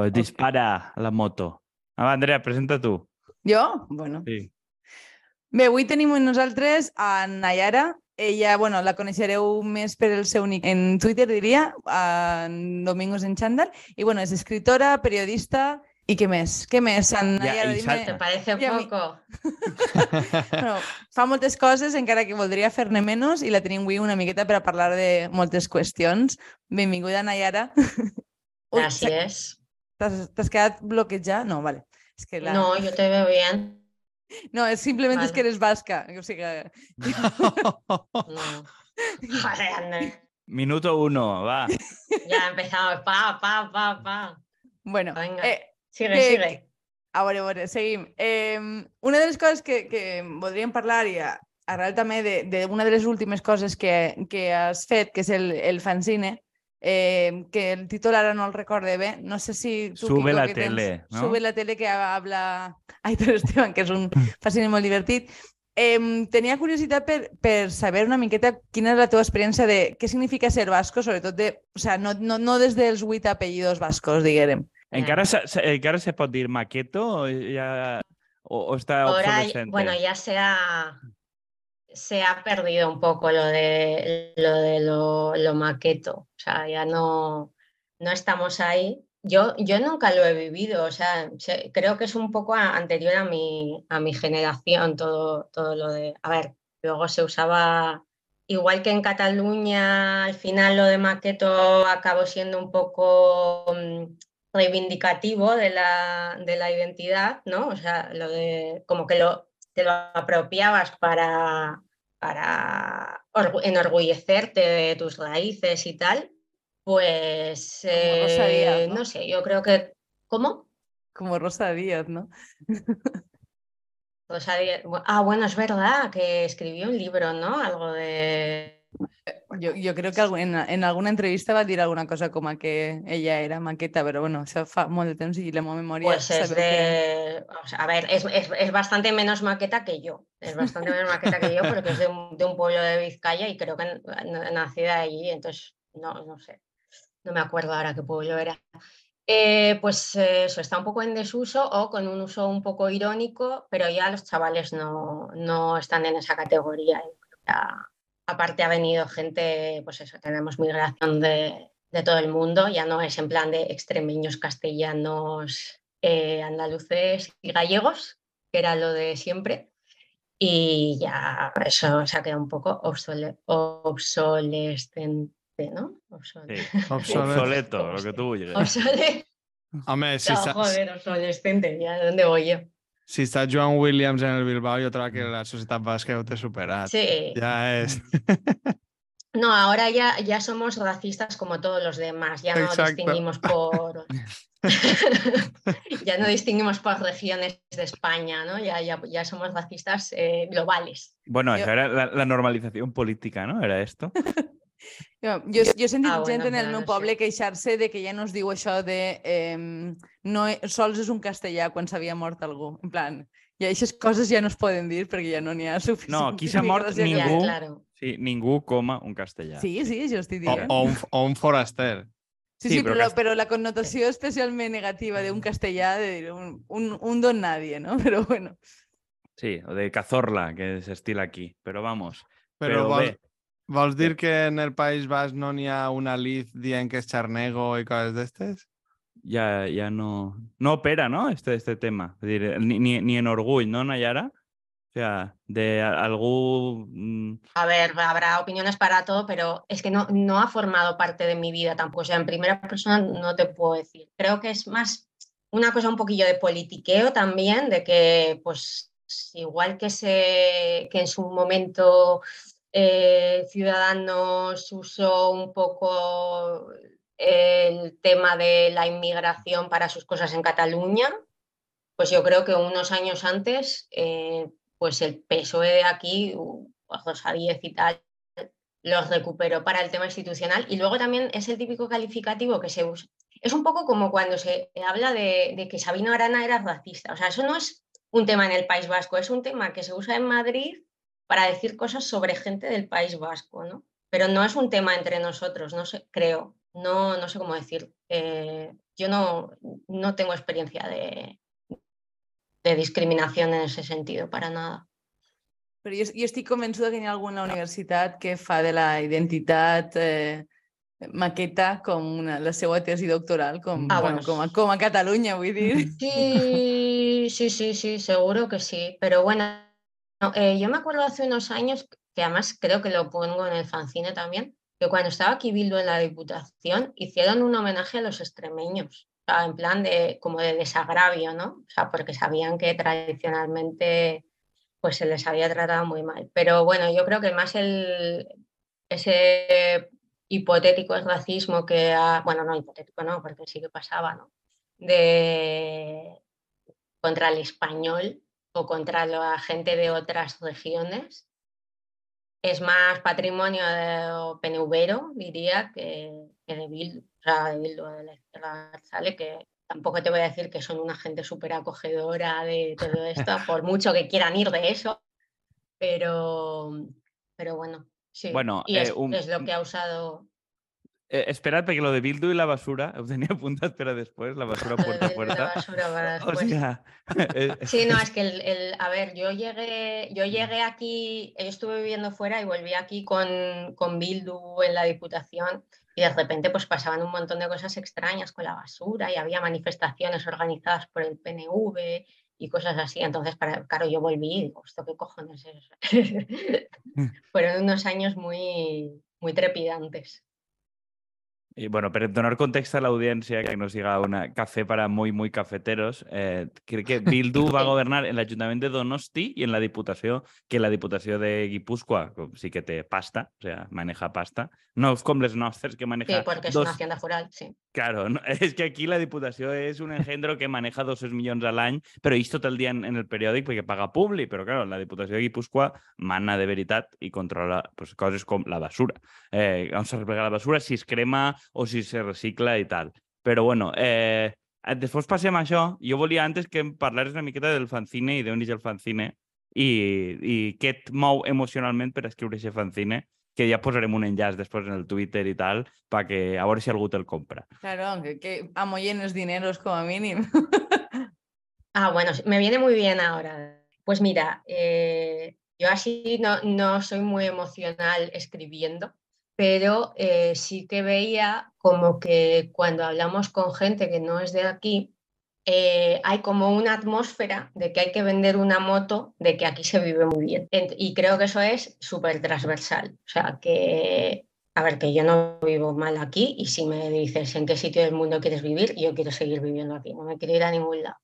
Pues dispara la moto. Ah, Andrea, presenta tú. Jo? Bueno. Sí. Bé, avui tenim amb nosaltres a Nayara. Ella, bueno, la coneixereu més per el seu nick en Twitter, diria, en Domingos en Chandal. I, bueno, és escritora, periodista i què més? Què més, en Ja, Nayara? i dime... ¿Te parece Y poco? Bueno, fa moltes coses, encara que voldria fer-ne menys, i la tenim avui una miqueta per a parlar de moltes qüestions. Benvinguda, Nayara. Ui, Es. T'has t'has quedat bloquejada? No, vale. És que la... No, yo te veo bien. no és simplement és Vale. que eres basca. O sigui, No. Joder, Ander. Minuto uno, va. Ya empezamos. Pa, pa, pa, pa. bueno, Venga. eh, Sigue, que- sigue. A veure, a veure, seguim. Eh, una de les coses que, que voldríem parlar i arrel també de, de una de les últimes coses que, que has fet, que és el, el fanzine, eh, que el títol ara no el recorde bé, no sé si... Tu, Sube Quico, la que tens- tele, no? Sube la tele que habla Aitor Esteban, que és un fanzine molt divertit. Eh, tenia curiositat per, per saber una miqueta quina és la teva experiència de què significa ser vasco, sobretot de, o sea, no, no, no des dels vuit apellidos vascos, diguem. Encara se, se- encara se pot dir maqueto o, ja, o, o està Ahora, obsolescente? bueno, ya se ha, se ha perdido un poco lo de lo, de lo, maqueto. O sea, ya no, no estamos ahí. Yo, yo nunca lo he vivido, o sea, se- creo que es un poco anterior a mi, a mi generación todo, todo lo de... A ver, luego se usaba, igual que en Cataluña, al final lo de maqueto acabó siendo un poco mm, reivindicativo de la, de la identidad, ¿no? O sea, lo de como que lo, te lo apropiabas para, para orgu- enorgullecerte de tus raíces y tal, pues Como Rosa Díaz, eh, ¿no? no sé, yo creo que... ¿Cómo? Como Rosa Díaz, ¿no? Rosa Díaz- Ah, bueno, es verdad que escribió un libro, ¿no? Algo de... Jo, jo crec que en, en alguna entrevista va dir alguna cosa com a que ella era maqueta, però bueno, això fa molt de temps i la meva memòria... Pues es que- de. o sea, a ver, es, es- es bastante menos maqueta que yo. Es bastante menos maqueta que yo porque es de un, de un pueblo de Vizcaya y creo que nacida allí, entonces no, no sé. No me acuerdo ahora qué pueblo era. Eh, pues eso está un poco en desuso o con un uso un poco irónico, pero ya los chavales no, no están en esa categoría. Yo creo ya- aparte ha venido gente, pues eso, tenemos migración de, de todo el mundo, ya no es en plan de extremeños, castellanos, eh, andaluces y gallegos, que era lo de siempre. Y ya eso se ha quedado un poco obsole- obsolescente, ¿no? Obsole- Sí. Obsolet. Obsoleto, lo que tú vulguis. Obsole- Home, si, No, joder, obsolescente, ya dónde voy yo. Si està Joan Williams en el Bilbao, jo trobo que la ja ho té superat. Sí, Ja és... no, ahora ya, ya somos racistas como todos los demás, ya no Exacto. distinguimos por... ya no distinguimos por regiones de España, ¿no? Ya, ya, ya somos racistas eh, globales. Bueno, Jo- eso era la, la normalización política, ¿no? Era esto. Jo, jo, jo he sentit Ah, gent bueno, en el meu poble queixar-se de que ja no es diu això de eh, no, e- sols és un castellà quan s'havia mort algú. En plan, i aquestes coses ja no es poden dir perquè ja no n'hi ha suficient. No, aquí s'ha mort Ningú. claro. Sí, ningú coma un castellà. Sí, sí, jo estic O, dient. o, un, o un foraster. Sí, Sí, sí, però però, cast- però la connotació especialment negativa d'un castellà de dir un, un, un don nadie, no? Però bueno. Sí, o de cazorla, que se estila aquí. Pero vamos. Però, Però vols, bé. Vols dir que en el País Basc no n'hi ha una Liz dient que és xarnego i coses d'estes? Ya, ya no, no opera, ¿no? Este, este tema. Es decir, ni, ni, ni en Orgull, ¿no, Nayara? O sea, de algún... mm, A ver, habrá opiniones para todo, pero es que no, no ha formado parte de mi vida tampoco. O sea, en primera persona no te puedo decir. Creo que es más una cosa un poquillo de politiqueo también, de que, pues, igual que, se, que en su momento eh, Ciudadanos usó un poco el tema de la inmigración para sus cosas en Cataluña, pues yo creo que unos años antes, eh, pues el PSOE de aquí, uh, Rosa Díez y tal, los recuperó para el tema institucional. Y luego también es el típico calificativo que se usa. Es un poco como cuando se habla de, de que Sabino Arana era racista. O sea, eso no es un tema en el País Vasco, es un tema que se usa en Madrid para decir cosas sobre gente del País Vasco, ¿no? Pero no es un tema entre nosotros, no sé, creo. No, no sé cómo decir. eh, yo no, no tengo experiencia de, de discriminación en ese sentido, para nada. Però jo, jo estic convençuda que hi ha alguna universitat que fa de la identitat eh, maqueta com una, la seva tesi doctoral, com, Ah, bueno, com, a, com a Catalunya, vull dir. Sí, sí, sí, sí, seguro que sí. Pero bueno, no, eh, yo me acuerdo hace unos años, que además creo que lo pongo en el fanzine también, que cuando estaba aquí Bildu en la Diputación, hicieron un homenaje a los extremeños, en plan de como de desagravio, ¿no? O sea, porque sabían que tradicionalmente pues se les había tratado muy mal. Pero bueno, yo creo que más el ese hipotético racismo que bueno, no hipotético, no, porque sí que pasaba, ¿no? De contra el español o contra la gente de otras regiones es más patrimonio de PNVero, diría, que, que de Bildu, o sea, de Bildu de la izquierda Abertzale, que tampoco te voy a decir que son una gente súper acogedora de todo esto, por mucho que quieran ir de eso, pero, pero bueno, sí. Bueno, y eh, un- es lo que ha usado Eh, esperad, porque lo de Bildu y la basura, os tenía apuntado, pero después, la basura puerta a de la puerta. basura para O después. sea, eh, Sí, no, es que el, el- a ver, yo llegué, yo llegué aquí, yo estuve viviendo fuera y volví aquí con, con Bildu en la Diputación y de repente pues pasaban un montón de cosas extrañas con la basura y había manifestaciones organizadas por el PNV y cosas así. Entonces, para, claro, yo volví y digo, ¿esto qué cojones es? Fueron unos años muy, muy trepidantes. Y bueno, per donar context a l'audiència, que no siga una café para muy, muy cafeteros, eh, crec que Bildu va Sí. governar en l'Ajuntament de Donosti i en la Diputació, que la Diputació de Guipúscoa com sí que té pasta, o sea, maneja pasta. No és com les nostres, que Sí, maneja porque es dos... una hacienda foral, sí. Claro, no, és que aquí la Diputació és un engendro que maneja 200 milions a l'any, però ells tot el dia en, en el periòdic perquè paga publi, però claro, la Diputació de Guipúscoa mana de veritat i controla pues, coses com la basura. Eh, on se replega la basura, si es crema o si se recicla i tal. Però bueno, eh, després passem a això. Jo volia antes que em parlares una miqueta del fanzine i d'on és el fanzine i, i què et mou emocionalment per escriure aquest que ja posarem un enllaç després en el Twitter i tal, perquè a veure si algú te'l compra. Claro, que, que amollen els dineros com a mínim. Ah, bueno, me viene muy bien ahora. Pues mira, eh, yo así no, no soy muy emocional escribiendo, pero eh, sí que veía como que cuando hablamos con gente que no es de aquí, eh, hay como una atmósfera de que hay que vender una moto, de que aquí se vive muy bien. Y creo que eso es súper transversal. O sea, que, a ver, que yo no vivo mal aquí y si me dices en qué sitio del mundo quieres vivir, yo quiero seguir viviendo aquí, no me quiero ir a ningún lado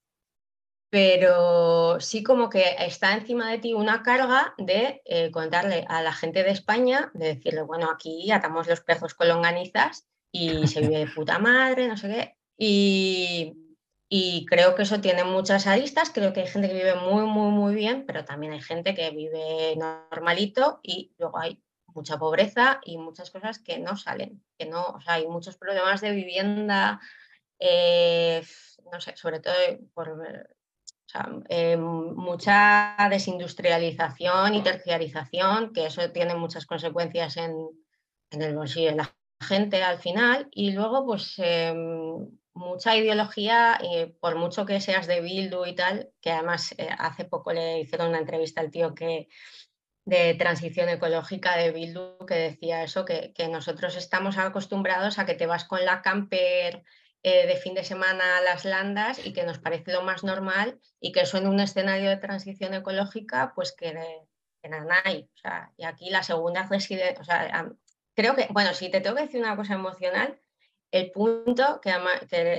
pero sí como que está encima de ti una carga de eh, contarle a la gente de España, de decirle, bueno, aquí atamos los perros con longanizas y se vive de puta madre, no sé qué. Y, y creo que eso tiene muchas aristas, creo que hay gente que vive muy, muy, muy bien, pero también hay gente que vive normalito y luego hay mucha pobreza y muchas cosas que no salen, que no, o sea, hay muchos problemas de vivienda, eh, no sé, sobre todo por eh, mucha desindustrialización y terciarización, que eso tiene muchas consecuencias en, en el bolsillo de la gente al final. Y luego, pues, eh, mucha ideología, eh, por mucho que seas de Bildu y tal, que además eh, hace poco le hicieron una entrevista al tío que de transición ecológica de Bildu que decía eso, que, que nosotros estamos acostumbrados a que te vas con la camper eh, de fin de semana a las landas y que nos parece lo más normal y que eso en un escenario de transición ecológica, pues que, que nada hay. O sea, y aquí la segunda residencia, o sea, creo que, bueno, si te tengo que decir una cosa emocional, el punto, que,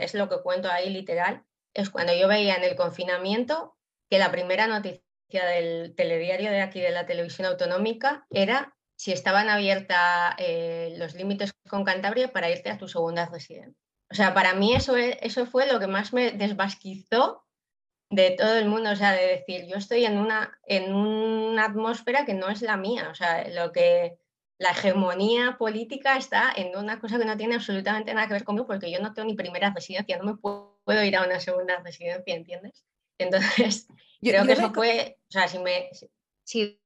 es lo que cuento ahí literal, es cuando yo veía en el confinamiento que la primera noticia del telediario de aquí de la televisión autonómica era si estaban abiertas los límites con Cantabria para irte a tu segunda residencia. O sea, para mí eso, e- eso fue lo que más me desvasquizó de todo el mundo, o sea, de decir, yo estoy en una, en una atmósfera que no es la mía, o sea, lo que la hegemonía política está en una cosa que no tiene absolutamente nada que ver conmigo porque yo no tengo ni primera residencia, no me puedo, ir a una segunda residencia, ¿entiendes? Entonces, Jo, creo jo que eso fue, o sea, si me... si- si-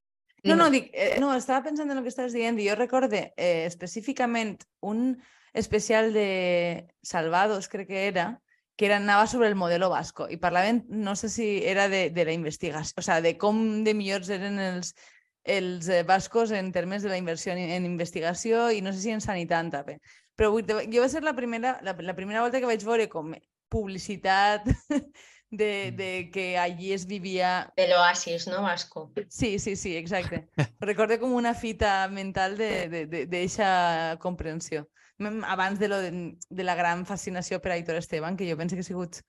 No, no, eh, no, estava pensant en el que estàs dient i jo recorde eh, específicament un especial de Salvados, crec que era, que era, anava sobre el modelo basco i parlaven, no sé si era de, de la investigació, o sea, de com de millors eren els, els eh, bascos en termes de la inversió en, en investigació i no sé si en sanitat també. Però vull, jo va ser la primera, la, la primera volta que vaig veure com publicitat de, de que allí es vivia... Del oasis, no, vasco? Sí, sí, sí, exacte. Recordo com una fita mental d'eixa comprensió. Abans de, lo de, de la gran fascinació per Aitor Esteban, que jo penso que ha sigut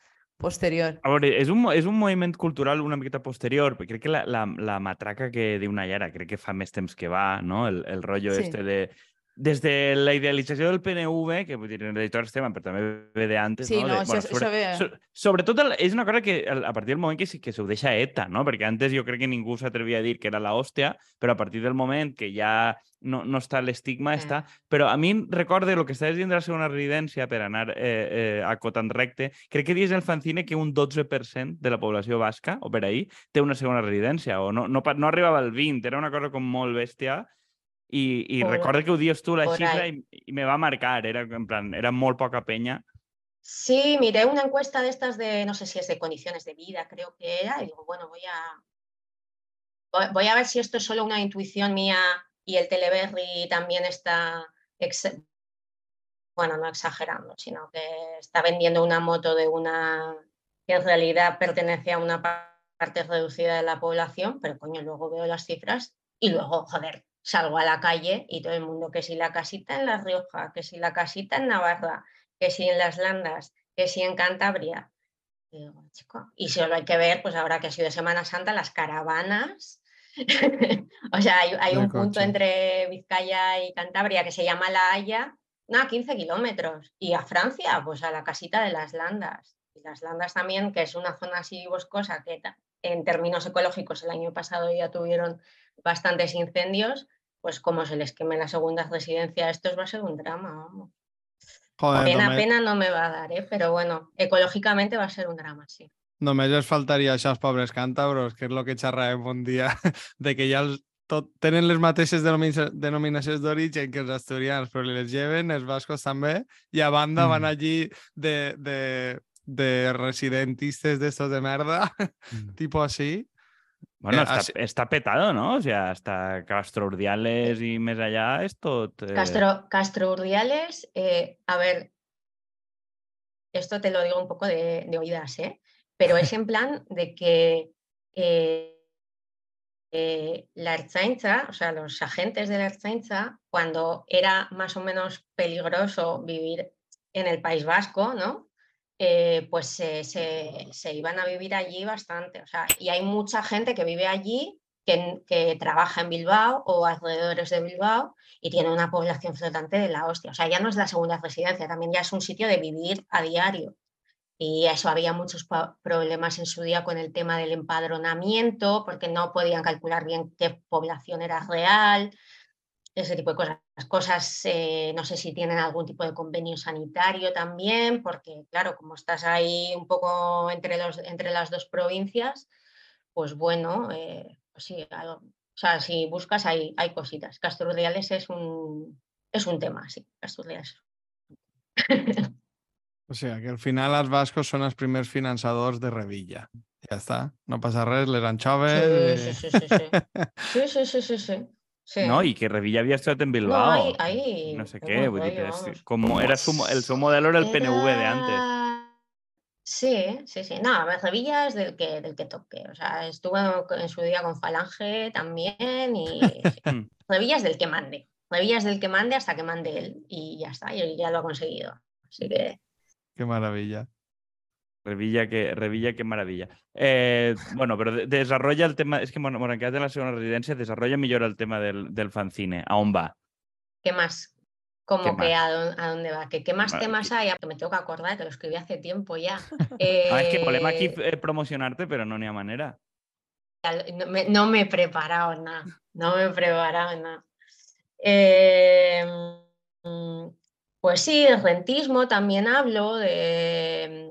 posterior. A veure, és un, és un moviment cultural una miqueta posterior, perquè crec que la, la, la matraca que diu Nayara, crec que fa més temps que va, no? El, el rotllo sí. este de des de la idealització del PNV, que vull dir, l'editor Esteban, però també ve de antes, sí, no? no, de, això, sobre, això ve... so, sobretot el, és una cosa que a partir del moment que, que se ho deixa ETA, no? Perquè antes jo crec que ningú s'atrevia a dir que era la hòstia, però a partir del moment que ja no, no està l'estigma, mm. està... Però a mi recorde el que estàs dient de la segona residència per anar eh, eh, acotant recte, crec que dius el fanzine que un 12% de la població basca, o per ahir, té una segona residència, o no, no, no arribava al 20, era una cosa com molt bèstia, i, i por, que ho dius tu la xifra i, i me va marcar, era en plan, era molt poca penya. Sí, miré una encuesta de estas de, no sé si es de condiciones de vida, creo que era, y digo, bueno, voy a, voy a ver si esto es solo una intuición mía y el Teleberry también está, ex, bueno, no exagerando, sino que está vendiendo una moto de una que en realidad pertenece a una parte reducida de la población, pero coño, luego veo las cifras y luego, joder, salgo a la calle y todo el mundo, que si la casita en La Rioja, que si la casita en Navarra, que si en las Landas, que si en Cantabria. Y, digo, chico, y solo hay que ver, pues ahora que ha sido Semana Santa, las caravanas. o sea, hay, hay un punto entre Vizcaya y Cantabria que se llama La Haya, no, 15 kilómetros. Y a Francia, pues a la casita de las Landas. Y las Landas también, que es una zona así boscosa que en términos ecológicos el año pasado ya tuvieron bastantes incendios, pues como se les queme la segunda residencia, esto va a ser un drama, vamos. Joder, pena, només... pena no me va a dar, ¿eh? pero bueno, ecológicamente va a ser un drama, sí. Només els faltaria això als pobres càntabros, que és el que xerràvem un dia, de que ja els, tot, tenen les mateixes denominacions d'origen que els asturians, però les lleven, els bascos també, i a banda mm. van allí de, de, de residentistes d'estos de merda, mm. tipo así, Bueno, eh, está, está, petado, ¿no? O sea, hasta Castro Urdiales y más allá es todo... Eh... Castro, Castro Urdiales, eh, a ver, esto te lo digo un poco de, de oídas, ¿eh? Pero es en plan de que eh, eh, la Ertzaintza, o sea, los agentes de la Ertzaintza, cuando era más o menos peligroso vivir en el País Vasco, ¿no? Eh, pues se, se, iban a vivir allí bastante. O sea, y hay mucha gente que vive allí, que, que, trabaja en Bilbao o alrededores de Bilbao y tiene una población flotante de la hostia. O sea, ya no es la segunda residencia, también ya es un sitio de vivir a diario. Y eso había muchos problemas en su día con el tema del empadronamiento, porque no podían calcular bien qué población era real ese tipo de cosas. Las cosas, eh, no sé si tienen algún tipo de convenio sanitario también, porque claro, como estás ahí un poco entre, los, entre las dos provincias, pues bueno, eh, pues sí, o sea, si buscas hay, hay cositas. Casturdiales es un, es un tema, sí, Casturdiales. O sea, que al final los vascos son los primeros financiadores de Revilla. Ya está, no pasa res, les anchoves. Sí, sí, sí, sí, sí. sí, sí, sí, sí, sí. Sí. No, y que Revilla había estado en Bilbao. No, ahí, ahí, no sé qué. Rollo, decir, como era su, el, su modelo era el PNV de antes. Sí, sí, sí. No, Revilla es del que, del que toque. O sea, estuvo en su día con Falange también y hmm. Revilla es del que mande. Revilla es del que mande hasta que mande él y ya está, y ya lo ha conseguido. Así que... Qué maravilla. Revilla, que, Revilla, qué maravilla. Eh, bueno, pero desarrolla el tema, es que bueno, bueno, en la segunda residencia, desarrolla mejor el tema del, del fanzine. ¿A dónde va? ¿Qué más? ¿Cómo que A, dónde, va? ¿Qué, qué más temas hay? Que me tengo que acordar, que lo escribí hace tiempo ya. Eh... Ah, es que problema aquí eh, promocionarte, pero no ni a manera. No me, no me he preparado nada, no me he preparado nada. Eh, pues sí, de rentismo también hablo, de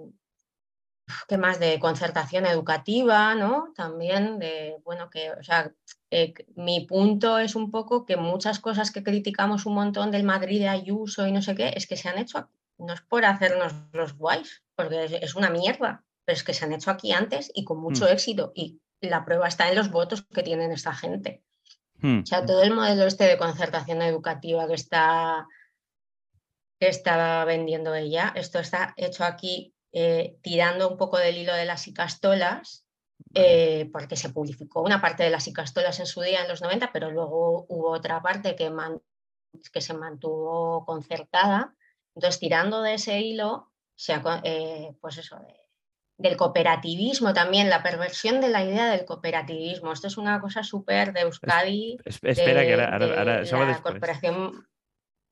¿qué más? De concertación educativa, ¿no? También de, bueno, que, o sea, eh, mi punto es un poco que muchas cosas que criticamos un montón del Madrid de Ayuso y no sé qué, es que se han hecho, no es por hacernos los guays, porque es, una mierda, pero es que se han hecho aquí antes y con mucho Mm. éxito. Y la prueba está en los votos que tienen esta gente. Hmm. O sea, todo el modelo este de concertación educativa que está, que está vendiendo ella, esto está hecho aquí eh, tirando un poco del hilo de las icastolas, eh, porque se publicó una parte de las icastolas en su día, en los 90, pero luego hubo otra parte que, man- que se mantuvo concertada. Entonces, tirando de ese hilo, se eh, pues eso, de- del cooperativismo también, la perversión de la idea del cooperativismo. Esto es una cosa súper de Euskadi Es- Espera, que de- ahora, ahora, de ahora- eso va la después. corporación.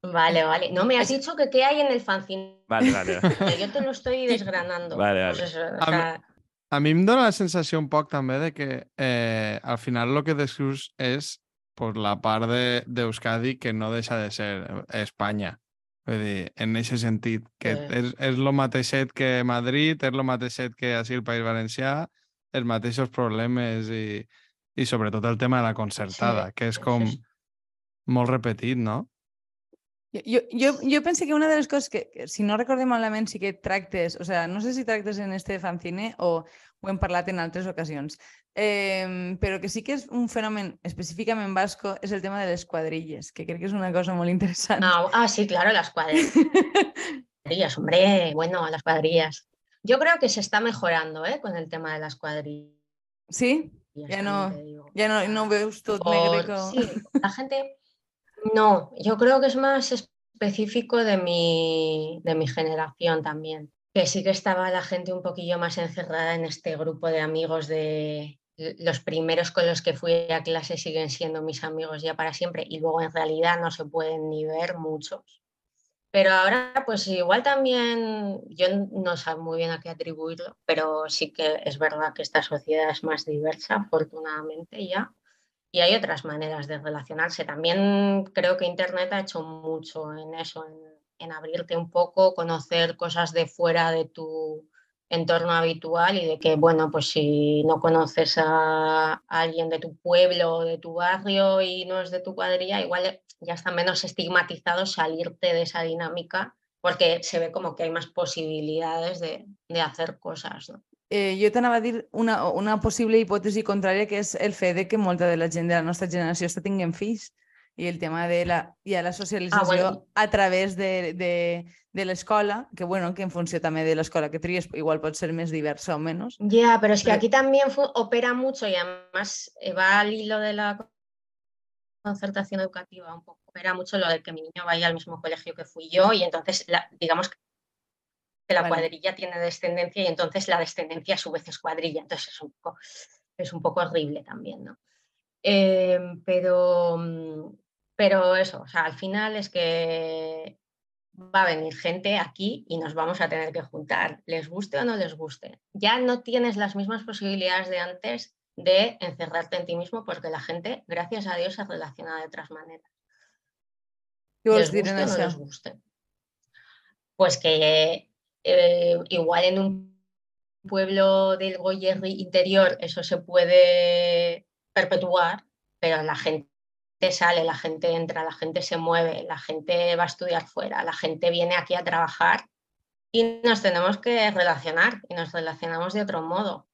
Vale, vale. No me has dicho que qué hay en el fanzine. Vale, vale. Yo te lo estoy desgranando. Vale, Pues vale. eso, o A mi- sea, A mi em dona la sensació un poc també de que eh, al final el que descrius és pues, la part de- d'Euskadi que no deixa de ser eh, Espanya. Vull dir, en aquest sentit, que Sí. és, és lo mateixet que Madrid, és lo mateixet que així el País Valencià, els mateixos problemes i, i sobretot el tema de la concertada, que és sí, com sí. molt repetit, no? Jo, jo, jo, penso que una de les coses que, que, si no recordem malament, sí que tractes, o sea, no sé si tractes en este fanzine o ho hem parlat en altres ocasions, eh, però que sí que és un fenomen específicament basco és el tema de les quadrilles, que crec que és una cosa molt interessant. ah, ah, sí, claro, las cuadrillas, hombre, bueno, las cuadrillas. Yo creo que se está mejorando ¿eh? con el tema de las cuadrillas. sí? También no-. Ja no, no veus tot negre sí, la gente. No, yo creo que es más específico de mi, de mi generación también. Que sí que estaba la gente un poquillo más encerrada en este grupo de amigos de los primeros con los que fui a clase siguen siendo mis amigos ya para siempre y luego en realidad no se pueden ni ver muchos. Pero ahora pues igual también, yo no sé muy bien a qué atribuirlo, pero sí que es verdad que esta sociedad es más diversa, afortunadamente ya y hay otras maneras de relacionarse. También creo que Internet ha hecho mucho en eso, en, abrirte un poco, conocer cosas de fuera de tu entorno habitual y de que, bueno, pues si no conoces a alguien de tu pueblo de tu barrio y no es de tu cuadrilla, igual ya está menos estigmatizado salirte de esa dinámica porque se ve como que hay más posibilidades de, de hacer cosas. ¿no? Eh, jo t'anava a dir una, una possible hipòtesi contrària, que és el fet de que molta de la gent de la nostra generació està tinguent fills i el tema de la, ja la socialització bueno. a través de, de, de l'escola, que bueno, que en funció també de l'escola que tries, igual pot ser més diversa o menys. Ya, pero es que Pero- aquí también fu- opera mucho y además eh, va al hilo de la concertación educativa un poco. Opera mucho lo de que mi niño vaya al mismo colegio que fui yo y entonces la- digamos que la Vale. cuadrilla tiene descendencia y entonces la descendencia a su vez es cuadrilla. Entonces es un poco, es un poco horrible también, ¿no? Eh, pero, pero eso, o sea, al final es que va a venir gente aquí y nos vamos a tener que juntar, les guste o no les guste. Ya no tienes las mismas posibilidades de antes de encerrarte en ti mismo porque la gente, gracias a Dios, se relaciona de otras maneras. Què vols les dir guste en o no les guste. Pues que eh, igual en un pueblo del Goyerri interior eso se puede perpetuar, pero la gente sale, la gente entra, la gente se mueve, la gente va a estudiar fuera, la gente viene aquí a trabajar y nos tenemos que relacionar y nos relacionamos de otro modo.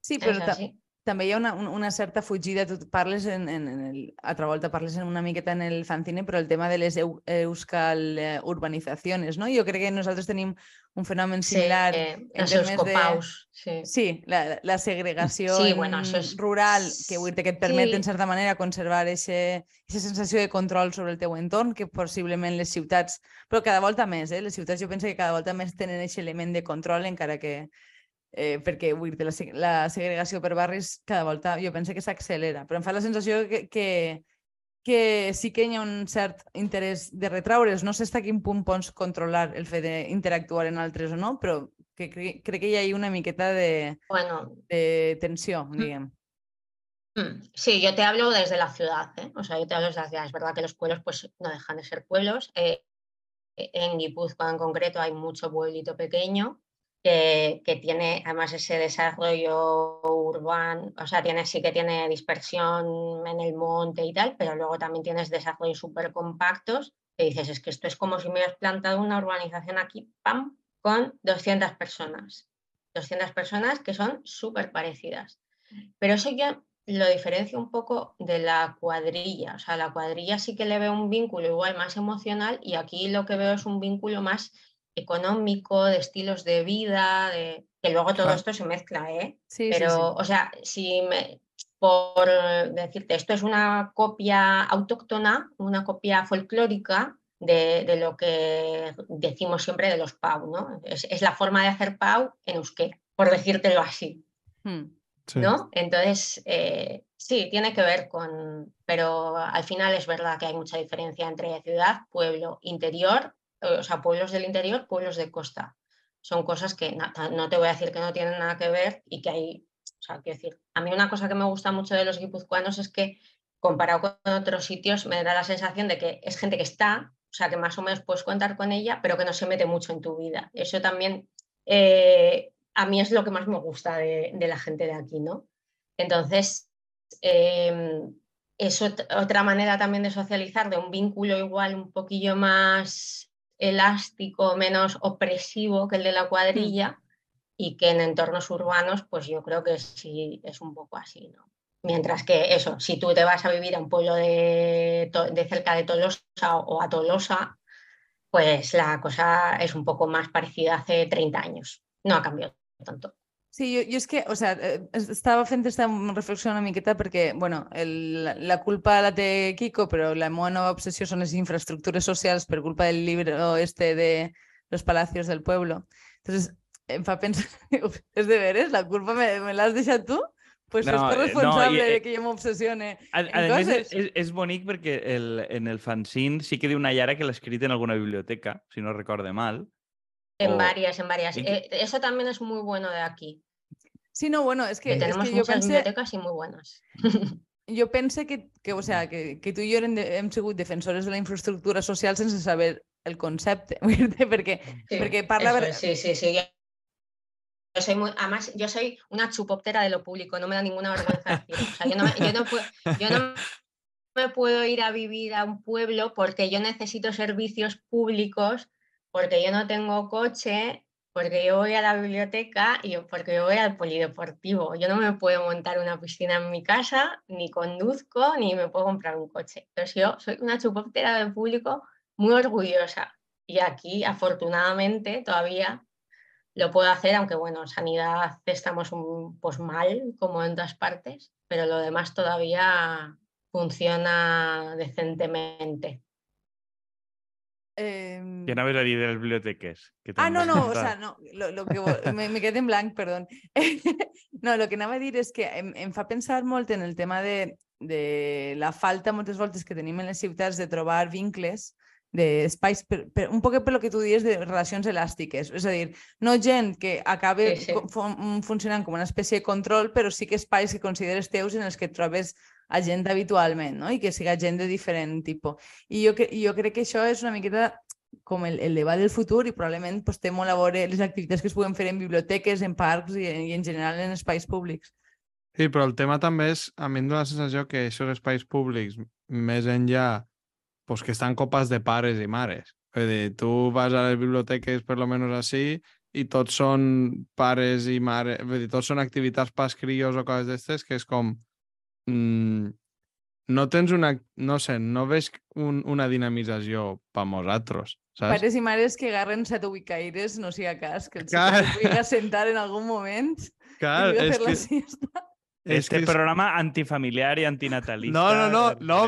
Sí, Es però ta. També hi ha una, un- una certa fugida, tu parles en, en, en el, altra volta parles en una miqueta en el fanzine, però el tema de les eu, euskal eh, urbanizaciones, no? Jo crec que nosaltres tenim un fenomen Sí, similar eh, en los temes de... euskopaus, sí. Sí, la, la segregació Sí, en bueno, és- rural, que, vull dir que et permet, Sí. en certa manera, conservar aquesta sensació de control sobre el teu entorn, que possiblement les ciutats, però cada volta més, eh? les ciutats jo penso que cada volta més tenen aquest element de control, encara que eh, perquè vull dir, la, la segregació per barris cada volta jo penso que s'accelera, però em fa la sensació que, que, que sí que hi ha un cert interès de retraure's. No sé fins a quin punt pots controlar el fet d'interactuar en altres o no, però que cre crec que hi ha una miqueta de, Bueno, de tensió, diguem. Mm, Sí, yo te hablo desde la ciudad, ¿eh? O sea, yo te hablo desde la ciudad. Es verdad que los pueblos pues no dejan de ser pueblos. eh, en Guipúzcoa en concreto hay mucho pueblito pequeño que, tiene además ese desarrollo urbano, o sea, tiene, sí que tiene dispersión en el monte y tal, pero luego también tienes desarrollos súper compactos que dices, es que esto es como si me hubieras plantado una urbanización aquí, ¡pam!, con 200 personas. 200 personas que son súper parecidas. Pero eso ya lo diferencia un poco de la cuadrilla. O sea, la cuadrilla sí que le veo un vínculo igual más emocional y aquí lo que veo es un vínculo más económico, de estilos de vida, de... que luego todo esto se mezcla, ¿eh? Sí, Pero, sí, sí. o sea, si me, por decirte, esto es una copia autóctona, una copia folclórica de, de lo que decimos siempre de los PAU, ¿no? Es, es, la forma de hacer PAU en euskera, por decírtelo así. Hmm. Sí. ¿no? Entonces, eh, sí, tiene que ver con, pero al final es verdad que hay mucha diferencia entre ciudad, pueblo, interior, pueblos del interior, pueblos de costa. Son cosas que no, te voy a decir que no tienen nada que ver y que hay, o sea, quiero decir, a mí una cosa que me gusta mucho de los guipuzcoanos es que comparado con otros sitios me da la sensación de que es gente que está, o sea, que más o menos puedes contar con ella, pero que no se mete mucho en tu vida. Eso también eh, a mí es lo que más me gusta de, de la gente de aquí, ¿no? Entonces, eh, es otra manera también de socializar, de un vínculo igual un poquillo más elástico, menos opresivo que el de la cuadrilla mm. y que en entornos urbanos, pues yo creo que sí es un poco así, ¿no? Mientras que eso, si tú te vas a vivir a un pueblo de, de cerca de Tolosa o a Tolosa, pues la cosa es un poco más parecida hace 30 años. No ha cambiado tanto. Sí, jo és que, o sea, estava fent aquesta reflexió una miqueta perquè, bueno, el, la culpa la té Kiko, però la meva nova obsessió són les infraestructures socials per culpa del llibre este de Los Palacios del Pueblo. Entonces, em fa pensar, és de veres, la culpa me, me l'has deixat tu? Pues no, és responsable no, i, de que jo m'obsessione. A, a més, és, és bonic perquè el, en el fanzine sí que diu una Yara que l'ha escrit en alguna biblioteca, si no recorde mal. En o... varias, en varias. Eh, eso también es muy bueno de aquí. Sí, no, bueno, es que, que tenemos es que muchas yo pensé, bibliotecas y muy buenas. yo pensé que, que, o sea, que, que tú y yo hem, de, hem sigut defensores de la infraestructura social sense saber el concepte, perquè, sí, perquè parla... Eso, sí, sí, sí. Yo soy muy, además, yo soy una chupóptera de lo público, no me da ninguna vergüenza decirlo. O sea, yo no, me, yo, no puedo, yo no me puedo ir a vivir a un pueblo porque yo necesito servicios públicos, porque yo no tengo coche, porque yo voy a la biblioteca y porque yo voy al polideportivo. Yo no me puedo montar una piscina en mi casa, ni conduzco, ni me puedo comprar un coche. Entonces yo soy una chupóptera del público muy orgullosa. Y aquí, afortunadamente, todavía lo puedo hacer, aunque bueno, sanidad estamos pues mal, como en todas partes, pero lo demás todavía funciona decentemente. Eh... Que anaves a dir de les biblioteques. Que ah, no, no, o sea, no, lo, lo que me, me quedé en blanc, perdón. no, lo que anava a dir és que em, em fa pensar molt en el tema de, de la falta moltes voltes que tenim en les ciutats de trobar vincles d'espais, per, per, un poc per lo que tu dius de relacions elàstiques. És a dir, no gent que acabe Sí, sí. fun funcionant com una espècie de control, però sí que espais que consideres teus en els que et trobes a gent habitualment, no? I que siga gent de diferent tipus. I jo, cre jo crec que això és una miqueta com el, el debat del futur i probablement pues, té molt a veure les activitats que es puguen fer en biblioteques, en parcs i, i en general en espais públics. Sí, però el tema també és, a mi em dóna la sensació que aquests espais públics, més enllà, pues que estan copes de pares i mares. És dir, tu vas a les biblioteques, per lo menos així, i tots són pares i mares, vull dir, tots són activitats pas crios o coses d'estes, que és com... Mm, no tens una... No sé, no veig un, una dinamització per nosaltres, saps? Pares i mares que agarren set ubicaires, no sigui cas, que els Clar. se pugui assentar en algun moment Clar, i és fer la que, siesta. Este que és- programa antifamiliar i antinatalista. No, no, no, no,